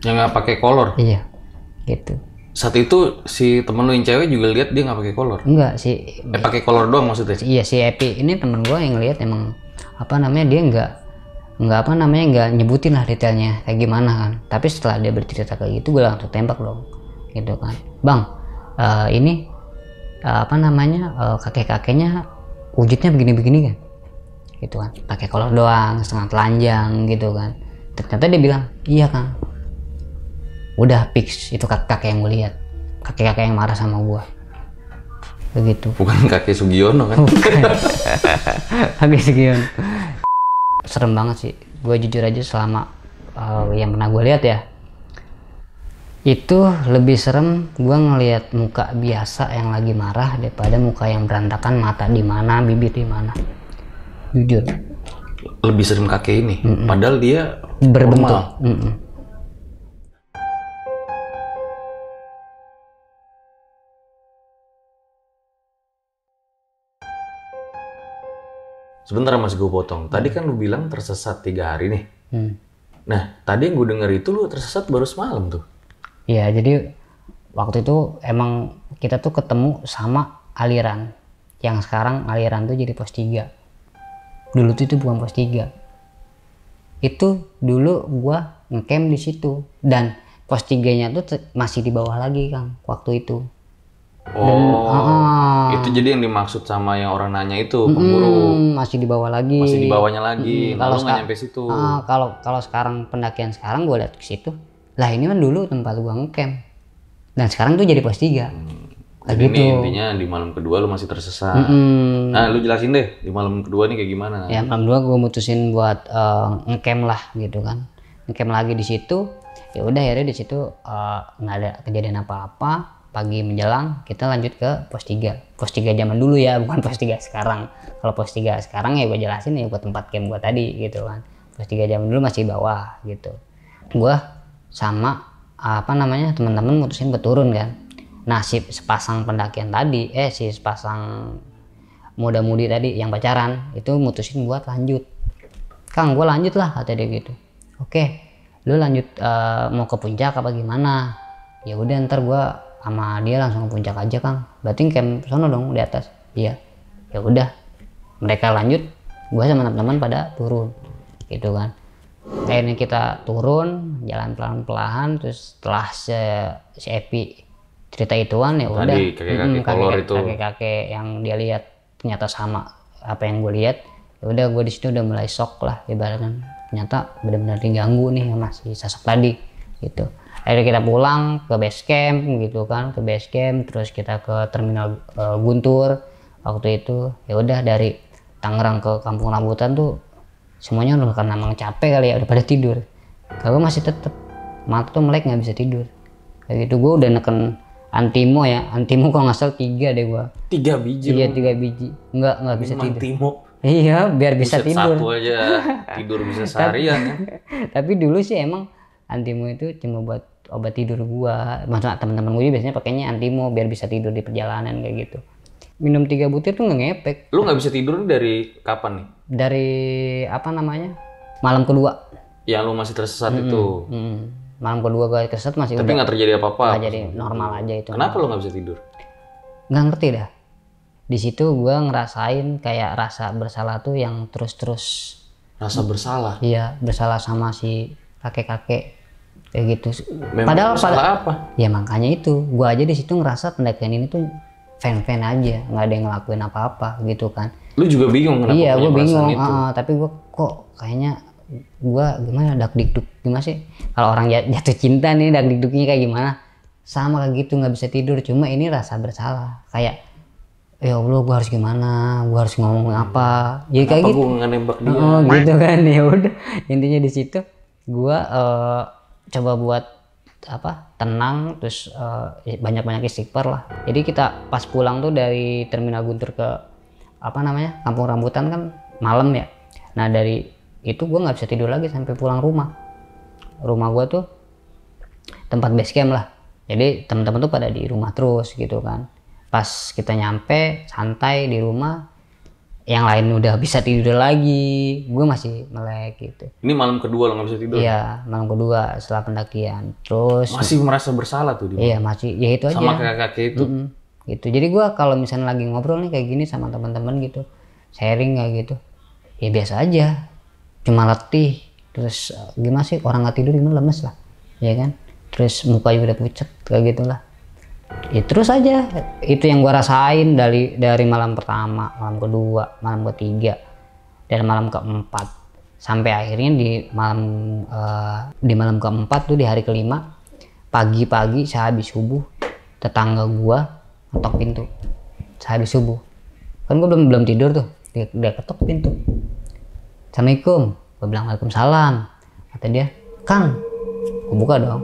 Speaker 3: Yang nggak pakai kolor.
Speaker 1: iya gitu
Speaker 3: Saat itu si temen lu yang cewek juga lihat dia nggak pakai kolor.
Speaker 1: enggak sih
Speaker 3: Eh pakai kolor doang maksudnya?
Speaker 1: iya si Epi ini temen gue yang lihat emang apa namanya dia nggak nggak apa namanya nggak nyebutin lah detailnya kayak gimana kan. Tapi setelah dia bercerita kayak gitu gue langsung tembak dong gitu kan. Bang eh, ini eh, apa namanya kakek kakeknya wujudnya begini-begini kan? Gitu kan pakai kolor doang setengah telanjang gitu kan. Ternyata dia bilang iya kang. Udah fix itu kakek kakek yang gue lihat. Kakek kakek yang marah sama gue. Begitu.
Speaker 3: Bukan kakek Sugiono kan?
Speaker 1: Agak (laughs) sekian. Serem banget sih. Gue jujur aja selama uh, yang pernah gue lihat ya. Itu lebih serem gue ngelihat muka biasa yang lagi marah daripada muka yang berantakan mata di mana, bibir di mana. Jujur.
Speaker 3: Lebih sering kakek ini. Padahal dia
Speaker 1: Berbentuk.
Speaker 3: normal.
Speaker 1: Mm-mm.
Speaker 3: Sebentar mas gue potong. Tadi kan lu bilang tersesat tiga hari nih.
Speaker 1: Hmm.
Speaker 3: Nah tadi yang gue denger itu lu tersesat baru semalam tuh.
Speaker 1: Iya, jadi waktu itu emang kita tuh ketemu sama aliran. Yang sekarang aliran tuh jadi pos 3. Dulu tuh itu bukan pos 3. Itu dulu gua ngecamp di situ dan pos 3-nya tuh masih di bawah lagi, Kang, waktu itu.
Speaker 3: Oh,
Speaker 1: Ah,
Speaker 3: itu jadi yang dimaksud sama yang orang nanya itu pemburu
Speaker 1: hmm, masih di bawah lagi.
Speaker 3: masih di bawahnya lagi.
Speaker 1: Mm,
Speaker 3: Lalu
Speaker 1: kalau
Speaker 3: nggak nyampe situ.
Speaker 1: Ah, kalau kalau sekarang pendakian sekarang gue lihat ke situ. Lah ini kan dulu tempat gua ngecamp. Dan sekarang tuh jadi pos 3. Kayak
Speaker 3: Jadi
Speaker 1: gitu.
Speaker 3: ini intinya di malam kedua lu masih tersesat.
Speaker 1: Mm,
Speaker 3: Nah, lu jelasin deh di malam kedua nih kayak gimana?
Speaker 1: ya malam dua gue mutusin buat eh, ngecamp lah gitu kan ngecamp lagi di situ ya udah akhirnya di situ eh, nggak ada kejadian apa-apa pagi menjelang kita lanjut ke pos 3 pos 3 zaman dulu ya bukan pos 3 sekarang. Kalau pos 3 sekarang ya gue jelasin ya buat tempat camp gue tadi gitu kan. Pos 3 zaman dulu masih bawah gitu. Gue sama apa namanya teman-teman mutusin buat turun kan. Si sepasang pendakian tadi eh si sepasang muda-mudi tadi yang pacaran itu mutusin buat lanjut. Kang gue lanjut lah kata dia gitu. Oke lu lanjut eh, mau ke puncak apa gimana? Ya udah ntar gue sama dia langsung ke puncak aja Kang. Berarti camp sono dong di atas. Iya. Ya udah. Mereka lanjut gue sama teman-teman pada turun. Gitu kan. Akhirnya kita turun jalan pelan-pelan terus setelah se si Epi cerita ituan ya udah.
Speaker 3: Tadi kakek-kakek itu.
Speaker 1: kakek-kakek yang dia lihat ternyata sama apa yang gue lihat. Ya udah gue di situ udah mulai shock lah ibaratnya. Ternyata benar-benar diganggu nih sama si sosok tadi gitu akhirnya kita pulang ke base camp gitu kan ke base camp terus kita ke terminal eh, Guntur. Waktu itu ya udah dari Tangerang ke Kampung Rambutan tuh semuanya udah karena emang capek kali ya udah pada tidur. Kalau masih tetep mata tuh melek nggak bisa tidur. Kayak gitu gue udah neken antimo ya. Antimo kalau nggak salah tiga deh gue
Speaker 3: Tiga biji
Speaker 1: iya tiga biji. Nggak nggak bisa tidur.
Speaker 3: Timo.
Speaker 1: iya biar bisa
Speaker 3: Buset,
Speaker 1: tidur.
Speaker 3: Satu aja. Tidur bisa (laughs) seharian ya. (laughs)
Speaker 1: tapi dulu sih emang antimo itu cuma buat obat tidur gua. Maksudnya teman-teman gue juga biasanya pakainya antimo biar bisa tidur di perjalanan kayak gitu. Minum tiga butir tuh nggak ngepek.
Speaker 3: Lu nggak bisa tidur dari kapan nih?
Speaker 1: dari apa namanya? Malam kedua.
Speaker 3: Yang lu masih tersesat itu.
Speaker 1: Hmm, malam kedua gue keset masih
Speaker 3: Tapi nggak terjadi apa-apa.
Speaker 1: nggak jadi normal aja itu.
Speaker 3: Kenapa lu nggak bisa tidur?
Speaker 1: nggak ngerti dah. Di situ gue ngerasain kayak rasa bersalah tuh yang terus-terus.
Speaker 3: Rasa bersalah.
Speaker 1: iya bersalah sama si kakek-kakek kayak gitu.
Speaker 3: Memang
Speaker 1: padahal pada
Speaker 3: apa?
Speaker 1: ya makanya itu. Gue aja di situ ngerasa pendakian ini tuh fan-fan aja. Nggak ada yang ngelakuin apa-apa gitu kan.
Speaker 3: Lu juga bingung kenapa
Speaker 1: iya
Speaker 3: perasaan
Speaker 1: bingung.
Speaker 3: itu.
Speaker 1: ah, tapi gue kok kayaknya gue gimana dak dikduk gimana sih? Kalau orang jat- jatuh cinta nih dak dikduknya kayak gimana? Sama kayak gitu nggak bisa tidur. Cuma ini rasa bersalah. Kayak ya allah gue harus gimana? Gue harus ngomong apa? Jadi kayak
Speaker 3: Apa
Speaker 1: gitu.
Speaker 3: gua nembak dia?
Speaker 1: Oh gitu kan. (laughs) Ya udah. Intinya di situ gua eh, coba buat apa tenang terus eh, banyak-banyak istighfar lah. Jadi kita pas pulang tuh dari terminal Guntur ke apa namanya kampung rambutan kan malam ya. Nah dari itu gue nggak bisa tidur lagi sampai pulang rumah. Rumah gue tuh tempat base camp lah. Jadi teman-teman tuh pada di rumah terus gitu kan. Pas kita nyampe santai di rumah yang lain udah bisa tidur lagi. Gue masih melek gitu.
Speaker 3: Ini malam kedua lo nggak bisa tidur.
Speaker 1: iya malam kedua setelah pendakian. Terus
Speaker 3: Masih merasa bersalah tuh di
Speaker 1: iya masih ya itu aja.
Speaker 3: sama kakak-kakak itu.
Speaker 1: Mm, gitu. Jadi gua kalau misalnya lagi ngobrol nih kayak gini sama teman-teman gitu sharing kayak gitu ya biasa aja. Cuma letih. Terus gimana sih? Orang nggak tidur gimana? Lemes lah. Ya kan? Terus muka juga udah pucet kayak gitulah ya terus aja. Itu yang gua rasain dari dari malam pertama malam kedua malam ketiga dan malam keempat. Sampai akhirnya di malam eh, di malam keempat tuh di hari kelima pagi-pagi sehabis subuh tetangga gua ngetok pintu. Sehabis subuh. Kan gua belum belum tidur tuh. Dia, dia ketok pintu. Assalamualaikum. Gua bilang waalaikumsalam. Kata dia kang gua buka dong.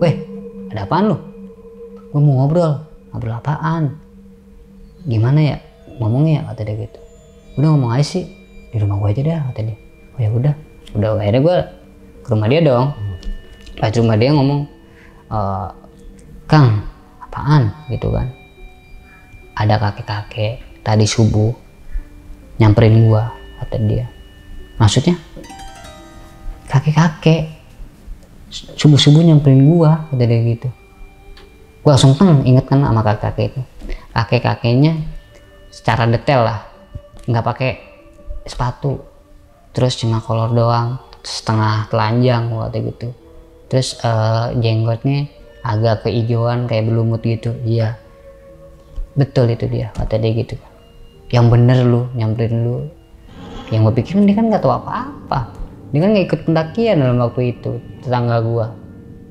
Speaker 1: Weh ada apaan lu gua mau ngobrol? Ngobrol apaan? Gimana ya? Ngomongnya ya kata dia gitu. Udah ngomong aja sih. Di rumah gua aja dah kata dia. Oh ya udah. Udah akhirnya gua ke rumah dia dong. Pas rumah dia ngomong "Eh, Kang apaan? Gitu kan. Ada kakek-kakek tadi subuh nyamperin gua kata dia. Maksudnya? Kakek-kakek subuh-subuh nyamperin gua kata dia gitu gua langsung teng inget kan sama kakek-kakek itu. Kakek-kakeknya secara detail lah. Nggak pakai sepatu. Terus cuma kolor doang. Setengah telanjang waktu gitu. Terus eh, jenggotnya agak keijuan kayak belumut gitu. Iya. Betul itu dia kata dia gitu. Yang bener lu nyamperin lu. Yang gue pikirin dia kan nggak tahu apa-apa. Dia kan nggak ikut pendakian dalam waktu itu tetangga gua.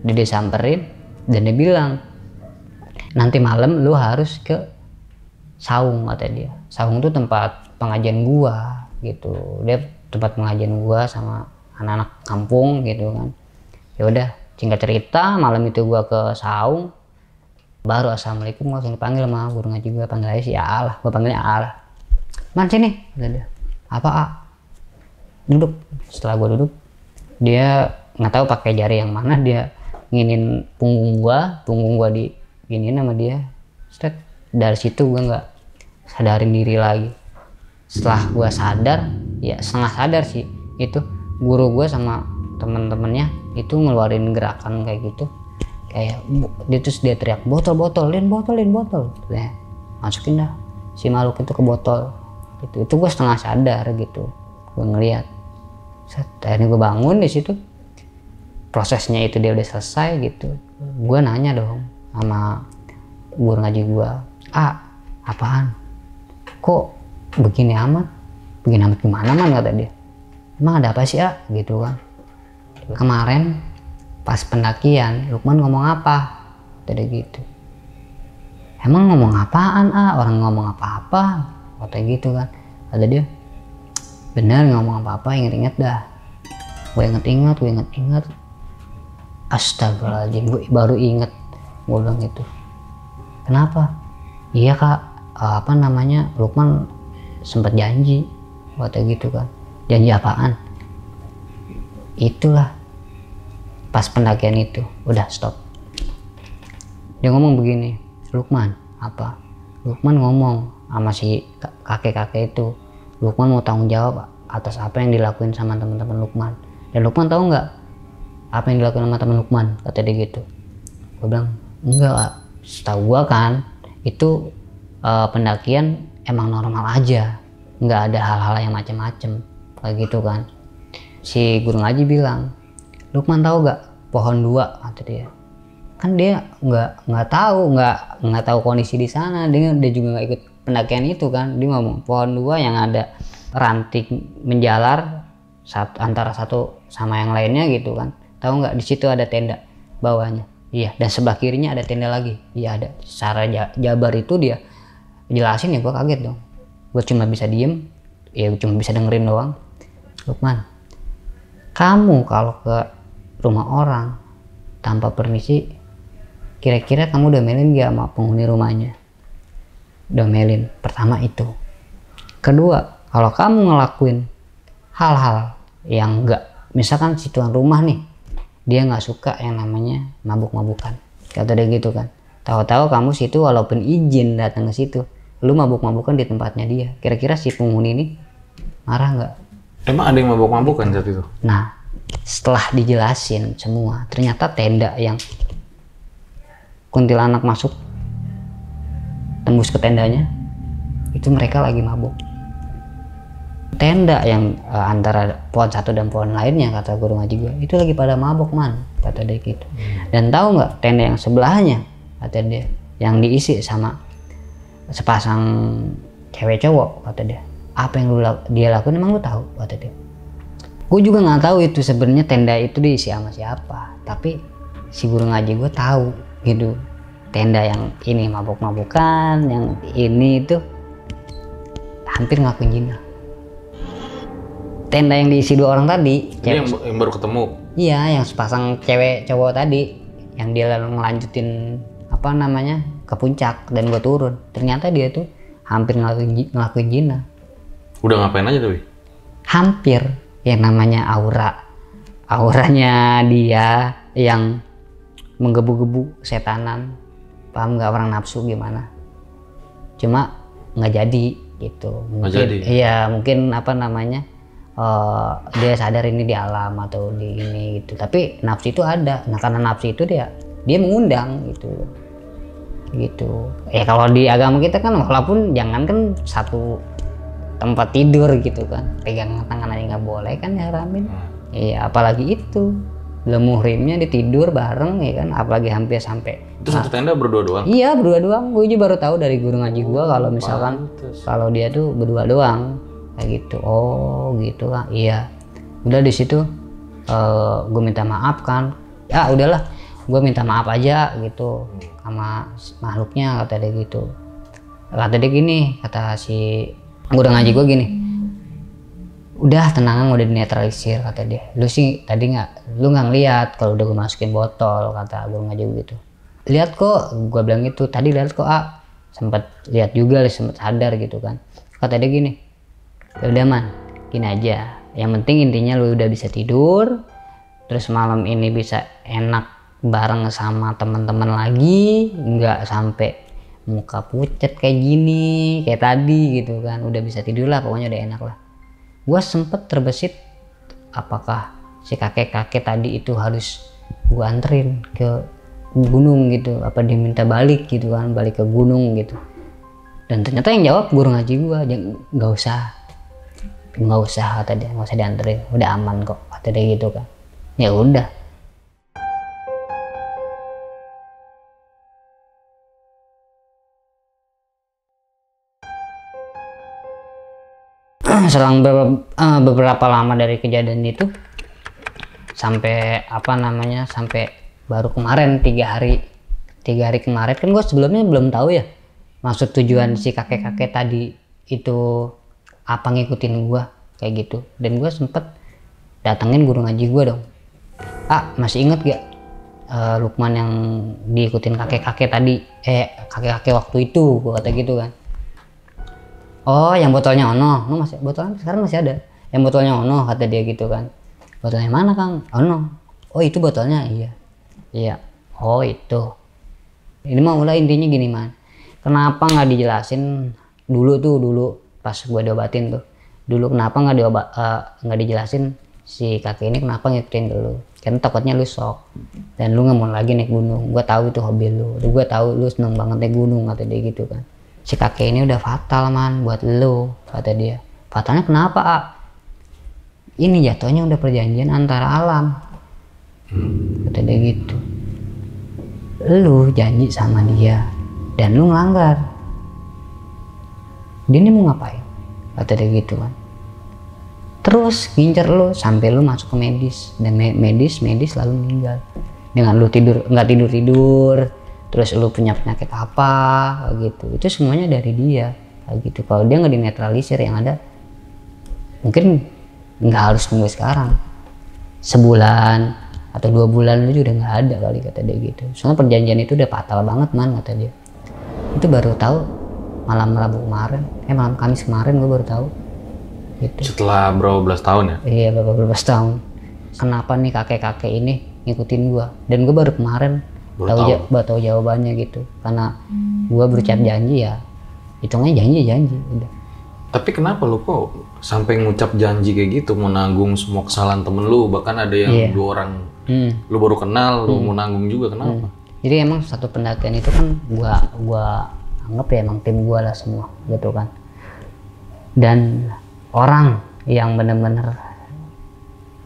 Speaker 1: Dia disamperin dan dia bilang nanti malam lu harus ke saung kata dia. Saung tuh tempat pengajian gua gitu. Dia tempat pengajian gua sama anak-anak kampung gitu kan. Ya udah singkat cerita malam itu gua ke saung baru assalamualaikum langsung dipanggil sama guru ngaji gua. Panggil aja si Allah gua panggilnya Allah man sini kata dia. Apa A? Duduk. Setelah gua duduk dia nggak tahu pakai jari yang mana dia nginin punggung gua. Punggung gua di giniin sama dia. Set. dari situ gua nggak sadarin diri lagi. Setelah gua sadar ya setengah sadar sih itu guru gua sama temen-temennya itu ngeluarin gerakan kayak gitu. Kayak dia terus dia teriak botol botol lin botol lin botol. Ya masukin dah si makhluk itu ke botol. Gitu itu gue setengah sadar gitu gue ngeliat. Set, akhirnya gue bangun di situ. Prosesnya itu dia udah selesai gitu. Gue nanya dong sama guru ngaji gue ah apaan? Kok begini amat? Begini amat gimana man? kata dia. Emang ada apa sih ah gitu kan. Kemarin pas pendakian Lukman ngomong apa? Kata dia gitu. Emang ngomong apaan ah orang ngomong apa-apa? Kata gitu kan. Kata dia bener ngomong apa-apa inget-inget dah. Gue inget-inget gue inget-inget astagfirullahaladzim gue baru inget gue bilang gitu. Kenapa? Iya kak. Apa namanya Lukman sempat janji kata gitu kan janji apaan? Itulah. Pas pendakian itu udah stop. Dia ngomong begini Lukman apa? Lukman ngomong sama si kakek-kakek itu Lukman mau tanggung jawab atas apa yang dilakuin sama teman-teman Lukman. Dan Lukman tahu nggak apa yang dilakuin sama teman Lukman? Kata dia gitu. Gue bilang enggak setahu gua kan itu eh, pendakian emang normal aja. Nggak ada hal-hal yang macem-macem kayak gitu kan. Si guru ngaji bilang Lukman tahu gak pohon dua? kata dia. Kan dia nggak nggak tahu nggak nggak tahu kondisi di sana. Dia dia juga nggak ikut pendakian itu kan. Dia ngomong pohon dua yang ada ranting menjalar satu, antara satu sama yang lainnya gitu kan. Tahu nggak di situ ada tenda bawahnya iya dan sebelah kirinya ada tenda lagi. Iya ada. Secara ja- jabar itu dia jelasin ya gua kaget dong. Gue cuma bisa diem. Ya cuma bisa dengerin doang. Lukman kamu kalau ke rumah orang tanpa permisi kira-kira kamu domelin gak sama penghuni rumahnya? Domelin pertama itu. Kedua kalau kamu ngelakuin hal-hal yang enggak misalkan si tuan rumah nih dia nggak suka yang namanya mabuk-mabukan kata dia gitu kan tahu-tahu kamu situ walaupun izin datang ke situ lu mabuk-mabukan di tempatnya dia kira-kira si penghuni ini marah nggak
Speaker 3: Emang ada yang mabuk-mabukan saat itu?
Speaker 1: Nah, setelah dijelasin semua, ternyata tenda yang kuntilanak masuk tembus ke tendanya, itu mereka lagi mabuk. Tenda yang eh, antara pohon satu dan pohon lainnya kata guru ngaji gue itu lagi pada mabuk man kata dia gitu. Dan tahu nggak tenda yang sebelahnya kata dia yang diisi sama sepasang cewek cowok kata dia. Apa yang lu dia lakuin emang lu tahu kata dia. Gue juga nggak tahu itu sebenarnya tenda itu diisi sama siapa tapi si guru ngaji gue tahu gitu. Tenda yang ini mabuk-mabukan yang ini itu hampir ngelakuin zina tenda yang diisi dua orang tadi
Speaker 3: Ini
Speaker 1: cewek-
Speaker 3: yang, yang baru ketemu.
Speaker 1: Iya, yang sepasang cewek cowok tadi yang dia ngelanjutin apa namanya ke puncak dan gue turun. Ternyata dia tuh hampir ngelakuin, ngelakuin zina.
Speaker 3: Udah ngapain aja tuh?
Speaker 1: Hampir yang namanya aura. Auranya dia yang menggebu-gebu setanan. Paham nggak orang nafsu gimana? Cuma nggak jadi gitu. Mungkin
Speaker 3: jadi?
Speaker 1: iya mungkin apa namanya? Eh, dia sadar ini di alam atau di ini gitu. Tapi nafsu itu ada. Nah karena nafsu itu dia dia mengundang gitu. Gitu. Ya kalau di agama kita kan walaupun jangan kan satu tempat tidur gitu kan. Pegang tangan aja nggak boleh kan ya Ramin iya apalagi itu. Belum muhrimnya ditidur bareng ya kan. Apalagi hampir sampai
Speaker 3: Itu satu tenda berdua doang.
Speaker 1: iya berdua doang. Gue juga baru tahu dari guru ngaji gue kalau misalkan kalau dia tuh berdua doang kayak gitu. Oh gitu kan iya. Udah di situ gue minta maaf kan. Ya udahlah. Gue minta maaf aja gitu sama makhluknya kata dia gitu. Kata dia gini kata si guru ngaji gue gini. Udah tenangan udah dinetralisir kata dia. Lu sih tadi nggak lu nggak ngeliat kalau udah gue masukin botol kata guru ngaji gue gitu. Lihat kok gue bilang gitu. Tadi lihat kok ah sempat lihat juga sempat sadar gitu kan. Kata dia gini ya udah man. Gini aja. Yang penting intinya lu udah bisa tidur terus malam ini bisa enak bareng sama teman-teman lagi nggak sampai muka pucat kayak gini kayak tadi gitu kan. Udah bisa tidur lah pokoknya udah enak lah. Gue sempet terbesit apakah si kakek-kakek tadi itu harus gue anterin ke gunung gitu apa diminta balik gitu kan balik ke gunung gitu. Dan ternyata yang jawab guru ngaji gue nggak usah nggak usah kata dia. Nggak usah dianterin. Udah aman kok kata dia gitu kan. Ya udah. Selang beberapa, eh, beberapa lama dari kejadian itu sampai apa namanya sampai baru kemarin tiga hari tiga hari kemarin. Kan gue sebelumnya belum tahu ya maksud tujuan si kakek kakek tadi itu apa ngikutin gue kayak gitu. Dan gue sempet datengin guru ngaji gue dong. Ah masih inget gak eh, Lukman yang diikutin kakek kakek tadi? Eh kakek kakek waktu itu gue kata gitu kan. Oh yang botolnya ono. No masih botolnya sekarang masih ada? Yang botolnya ono kata dia gitu kan. Botolnya mana kang? Ono. Oh itu botolnya? Iya. Iya. Oh itu. Ini mah mulai intinya gini man. Kenapa nggak dijelasin dulu tuh dulu pas gue diobatin tuh. Dulu kenapa nggak diobat eh, nggak dijelasin? Si kakek ini kenapa ngikutin dulu? Karena takutnya lu shock. Dan lu nggak mau lagi naik gunung. Gue tahu itu hobi lu. Gue tahu lu seneng banget naik gunung kata dia gitu kan. Si kakek ini udah fatal man buat lu kata dia. Fatalnya kenapa ah ini jatuhnya udah perjanjian antara alam. Kata dia gitu. Lu janji sama dia dan lu ngelanggar dia ini mau ngapain? Kata dia gitu kan. Terus ngincer lu sampai lu masuk ke medis. Dan me- medis medis lalu meninggal. Dengan lu tidur nggak tidur tidur. Terus lu punya penyakit apa? Gitu. Itu semuanya dari dia. Gitu. Kalau dia nggak dinetralisir yang ada mungkin nggak harus nunggu sekarang. Sebulan atau dua bulan aja udah nggak ada kali kata dia gitu. Soalnya perjanjian itu udah fatal banget man kata dia. Itu baru tahu malam Rabu kemarin. Eh malam Kamis kemarin gue baru tahu. Gitu.
Speaker 3: Setelah berapa belas tahun ya?
Speaker 1: iya beberapa belas tahun. Kenapa nih kakek kakek ini ngikutin gua? Dan gue baru kemarin
Speaker 3: Baru
Speaker 1: tahu
Speaker 3: tahu.
Speaker 1: ja- baru tahu jawabannya gitu. Karena gua berucap janji ya hitungnya janji janji udah
Speaker 3: Tapi kenapa lu kok sampai ngucap janji kayak gitu? Mau nanggung semua kesalahan temen lu? Bahkan ada yang
Speaker 1: Iya.
Speaker 3: dua orang
Speaker 1: hmm.
Speaker 3: lu baru kenal lu mau nanggung juga kenapa?
Speaker 1: jadi emang satu pendakian itu kan gua gua anggap ya emang tim gua lah semua gitu kan. Dan orang yang bener-bener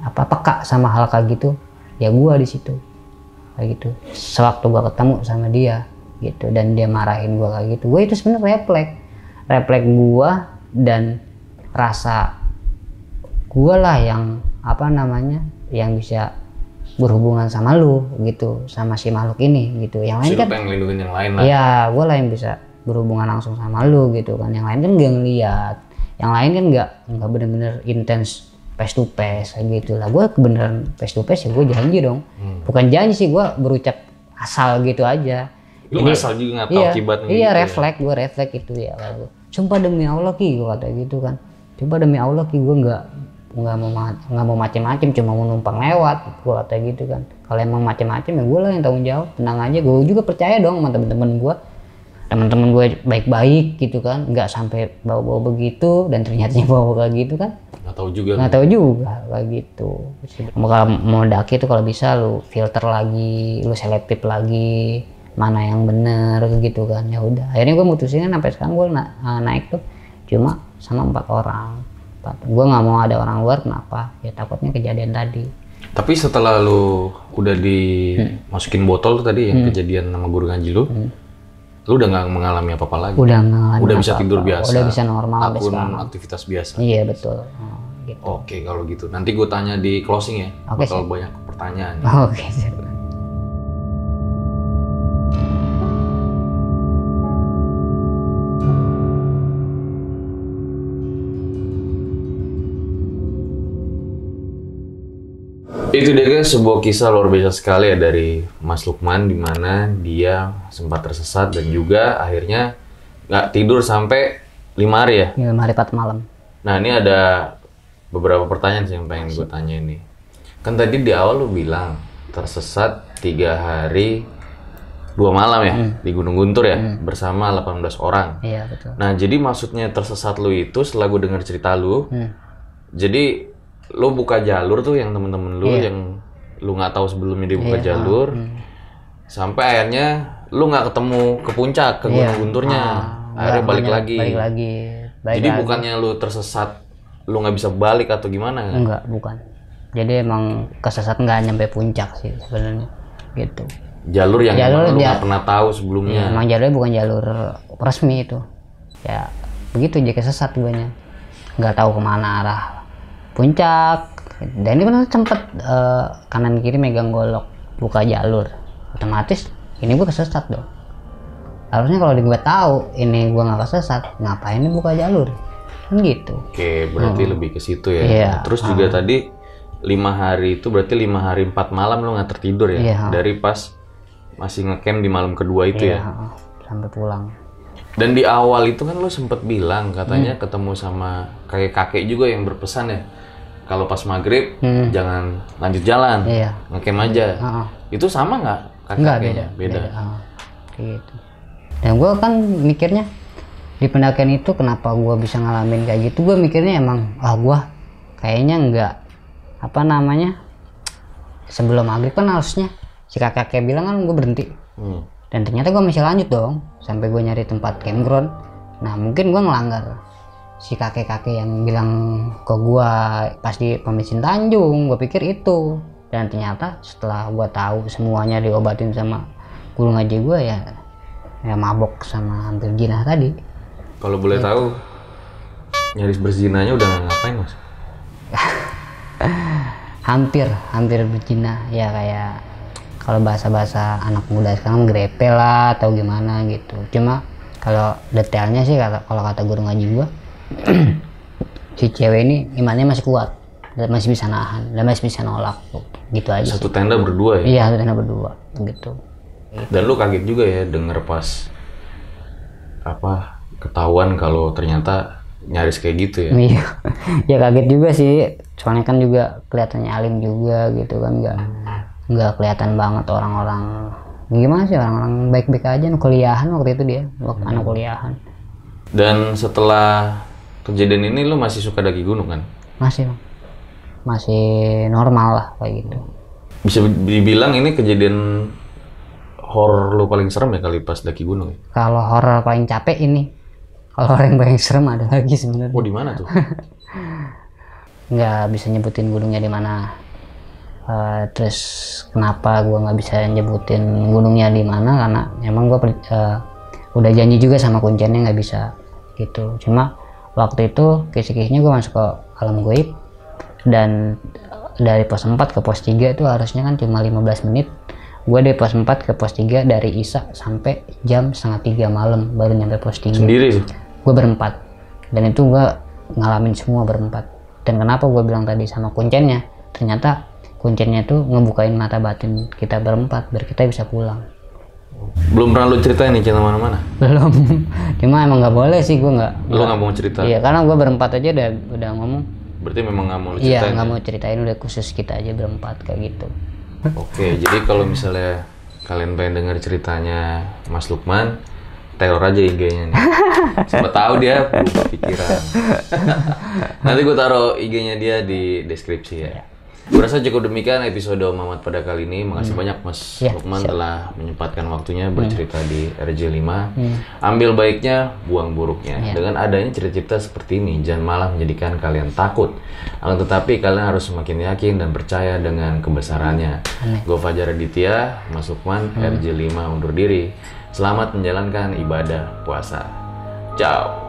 Speaker 1: apa peka sama hal kayak gitu ya gua di situ. Kayak gitu. Sewaktu gua ketemu sama dia gitu dan dia marahin gua kayak gitu gua itu sebenarnya refleks. Refleks gua dan rasa gua lah yang apa namanya yang bisa berhubungan sama lu gitu sama si makhluk ini gitu. Yang lain
Speaker 3: Si
Speaker 1: kan
Speaker 3: ngelindungin yang lain lah.
Speaker 1: Iya, gue lah yang bisa berhubungan langsung sama lu gitu kan. Yang lain kan gak ngeliat. Yang lain kan nggak nggak bener-bener intens face to face kayak gitu lah. Gue kebenaran face to face ya gue janji dong.
Speaker 3: Hmm.
Speaker 1: Bukan janji sih gue berucap asal gitu aja.
Speaker 3: Lu ngasal juga nggak tahu
Speaker 1: iya,
Speaker 3: akibatnya
Speaker 1: Iya
Speaker 3: gitu ya.
Speaker 1: refleks gue refleks itu ya kalau Sumpah demi Allah ki gue kata gitu kan. Sumpah demi Allah ki gue nggak nggak mau ma- nggak mau macem-macem cuma mau numpang lewat gue kata gitu kan kalau emang macem-macem ya gue lah yang tanggung jawab tenang aja gue juga percaya dong sama temen-temen gue teman-teman gue baik-baik gitu kan nggak sampai bawa-bawa begitu dan ternyata (laughs) bawa kayak gitu kan.
Speaker 3: Nggak tahu juga.
Speaker 1: nggak tahu juga kayak gitu. Kalau mau daki tuh kalau bisa lu filter lagi lu selektif lagi mana yang bener gitu kan. Ya udah akhirnya gue mutusin kan sampai sekarang gue na- eh, naik tuh cuma sama empat orang. Gue nggak mau ada orang luar kenapa? Ya takutnya kejadian tadi.
Speaker 3: Tapi setelah lu udah dimasukin botol tuh tadi yang
Speaker 1: Hmm.
Speaker 3: kejadian sama guru ngaji lu, lu udah nggak mengalami apa-apa lagi.
Speaker 1: udah nggak
Speaker 3: Udah bisa tidur biasa.
Speaker 1: udah bisa normal
Speaker 3: Akun aktivitas biasa.
Speaker 1: iya betul Oh, gitu
Speaker 3: Oke kalau gitu. Nanti gue tanya di closing ya.
Speaker 1: Oke,
Speaker 3: Bakal banyak pertanyaan. (laughs)
Speaker 1: oke siap.
Speaker 3: Itu dia guys sebuah kisah luar biasa sekali ya dari Mas Lukman di mana dia sempat tersesat dan juga akhirnya nggak tidur sampai lima hari ya.
Speaker 1: Ya, hari empat malam
Speaker 3: Nah ini ada beberapa pertanyaan sih yang pengen gue tanya ini. Kan tadi di awal lu bilang tersesat tiga hari dua malam ya di Gunung Guntur ya bersama 18 orang.
Speaker 1: iya betul
Speaker 3: Nah jadi maksudnya tersesat lu itu setelah gue dengar cerita lu,
Speaker 1: Hmm.
Speaker 3: jadi lu buka jalur tuh yang temen-temen lu
Speaker 1: Iya.
Speaker 3: yang lu nggak tahu sebelumnya dia buka jalur, sampai akhirnya lu nggak ketemu ke puncak ke Gunung
Speaker 1: Iya.
Speaker 3: Gunturnya,
Speaker 1: Ah,
Speaker 3: akhirnya balik lagi.
Speaker 1: balik lagi balik
Speaker 3: Jadi
Speaker 1: lagi.
Speaker 3: bukannya lu tersesat, lu nggak bisa balik atau gimana? kan?
Speaker 1: enggak bukan jadi emang kesesat nggak nyampe puncak sih sebenarnya gitu
Speaker 3: Jalur yang
Speaker 1: Jalur
Speaker 3: lu nggak pernah tahu sebelumnya.
Speaker 1: emang jalurnya bukan jalur resmi itu ya begitu aja kesesat guanya nggak tahu ke mana arah puncak dan ini kan sempet eh, kanan kiri megang golok buka jalur otomatis ini gue kesesat dong harusnya kalau gue tahu ini gue nggak kesesat ngapain ini buka jalur kan gitu
Speaker 3: Oke, berarti lebih ke situ ya.
Speaker 1: Iya.
Speaker 3: Terus juga tadi lima hari itu berarti lima hari empat malam lu nggak tertidur ya?
Speaker 1: Iya.
Speaker 3: Dari pas masih ngecamp di malam kedua itu ya.
Speaker 1: ya sampai pulang
Speaker 3: Dan di awal itu kan lu sempet bilang
Speaker 1: Hmm.
Speaker 3: katanya ketemu sama kayak kakek juga yang berpesan ya. Kalau pas maghrib
Speaker 1: Hmm.
Speaker 3: jangan lanjut jalan,
Speaker 1: iya
Speaker 3: ngecamp aja.
Speaker 1: Heeh.
Speaker 3: Itu sama nggak kakeknya?
Speaker 1: beda, beda. Ah, kayak gitu. Dan gue kan mikirnya di pendakian itu kenapa gue bisa ngalamin kayak gitu? Gue mikirnya emang ah gue kayaknya enggak apa namanya sebelum maghrib kan harusnya si kakek kakek bilang kan gue berhenti
Speaker 3: Hmm.
Speaker 1: dan ternyata gue masih lanjut dong sampai gue nyari tempat campground. Nah mungkin gue ngelanggar si kakek kakek yang bilang ke gue pas di pemisin Tanjung gue pikir itu dan ternyata setelah gue tahu semuanya diobatin sama guru ngaji gue ya ya mabok sama hampir jinah tadi
Speaker 3: Kalau boleh
Speaker 1: Iya.
Speaker 3: tahu nyaris berzinanya udah ngapain mas? (laughs)
Speaker 1: hampir hampir berzina ya kayak kalau bahasa-bahasa anak muda sekarang grepe lah atau gimana gitu cuma kalau detailnya sih kalau kata guru ngaji gua (clears throat) si cewek ini imannya masih kuat dan masih bisa nahan dan masih bisa nolak. Gitu aja sih.
Speaker 3: Satu tenda berdua ya.
Speaker 1: iya satu tenda berdua gitu.
Speaker 3: Dan lu kaget juga ya denger pas apa ketahuan kalau ternyata nyaris kayak gitu ya.
Speaker 1: iya. (laughs) Ya kaget juga sih. Soalnya kan juga kelihatannya alim juga gitu kan. Nggak nggak kelihatan banget orang-orang. Gimana sih orang-orang baik-baik aja kuliahan waktu itu dia waktu anak kuliahan.
Speaker 3: Dan setelah kejadian ini lu masih suka daki gunung kan?
Speaker 1: masih Bang. masih normal lah kayak gitu
Speaker 3: Bisa dibilang ini kejadian horor lu paling serem ya kali pas daki gunung ya?
Speaker 1: kalau horor paling capek ini kalau horor yang paling serem ada lagi sebenarnya
Speaker 3: Oh di mana tuh? (laughs)
Speaker 1: nggak bisa nyebutin gunungnya di mana Eh, terus kenapa gua nggak bisa nyebutin gunungnya di mana karena emang gua per- eh, udah janji juga sama kunciannya nggak bisa gitu cuma waktu itu kisi-kisinya gua masuk ke alam goib. Dan dari pos 4 ke pos 3 itu harusnya kan cuma 15 menit. Gue dari pos 4 ke pos 3 dari Isa sampai jam setengah tiga malam baru nyampe pos 3
Speaker 3: Sendiri?
Speaker 1: Gue berempat. Dan itu gue ngalamin semua berempat. Dan kenapa gue bilang tadi sama kuncennya? Ternyata kuncennya tuh ngebukain mata batin kita berempat biar kita bisa pulang
Speaker 3: Belum pernah lu ceritain nih channel mana-mana?
Speaker 1: belum cuma emang nggak boleh sih gue nggak
Speaker 3: Lu nggak mau cerita?
Speaker 1: iya karena gue berempat aja udah udah ngomong
Speaker 3: Berarti memang nggak mau lu
Speaker 1: iya
Speaker 3: ceritain?
Speaker 1: nggak mau ceritain udah khusus kita aja berempat kayak gitu
Speaker 3: Oke, jadi kalau misalnya kalian pengen dengar ceritanya Mas Lukman, teror aja IG-nya nih. (laughs) Siapa tahu dia berubah pikiran. (laughs) Nanti gue taruh IG-nya dia di deskripsi ya. Gue rasa cukup demikian episode Mamat pada kali ini. Makasih banyak Mas
Speaker 1: Ya,
Speaker 3: Lukman telah menyempatkan waktunya bercerita di RJ5. Ambil baiknya, buang buruknya. Dengan adanya cerita-cerita seperti ini, jangan malah menjadikan kalian takut. Akan tetapi kalian harus semakin yakin dan percaya dengan kebesarannya. Gue Fajar Aditya, Mas Lukman, RJ5 undur diri. Selamat menjalankan ibadah puasa. Ciao.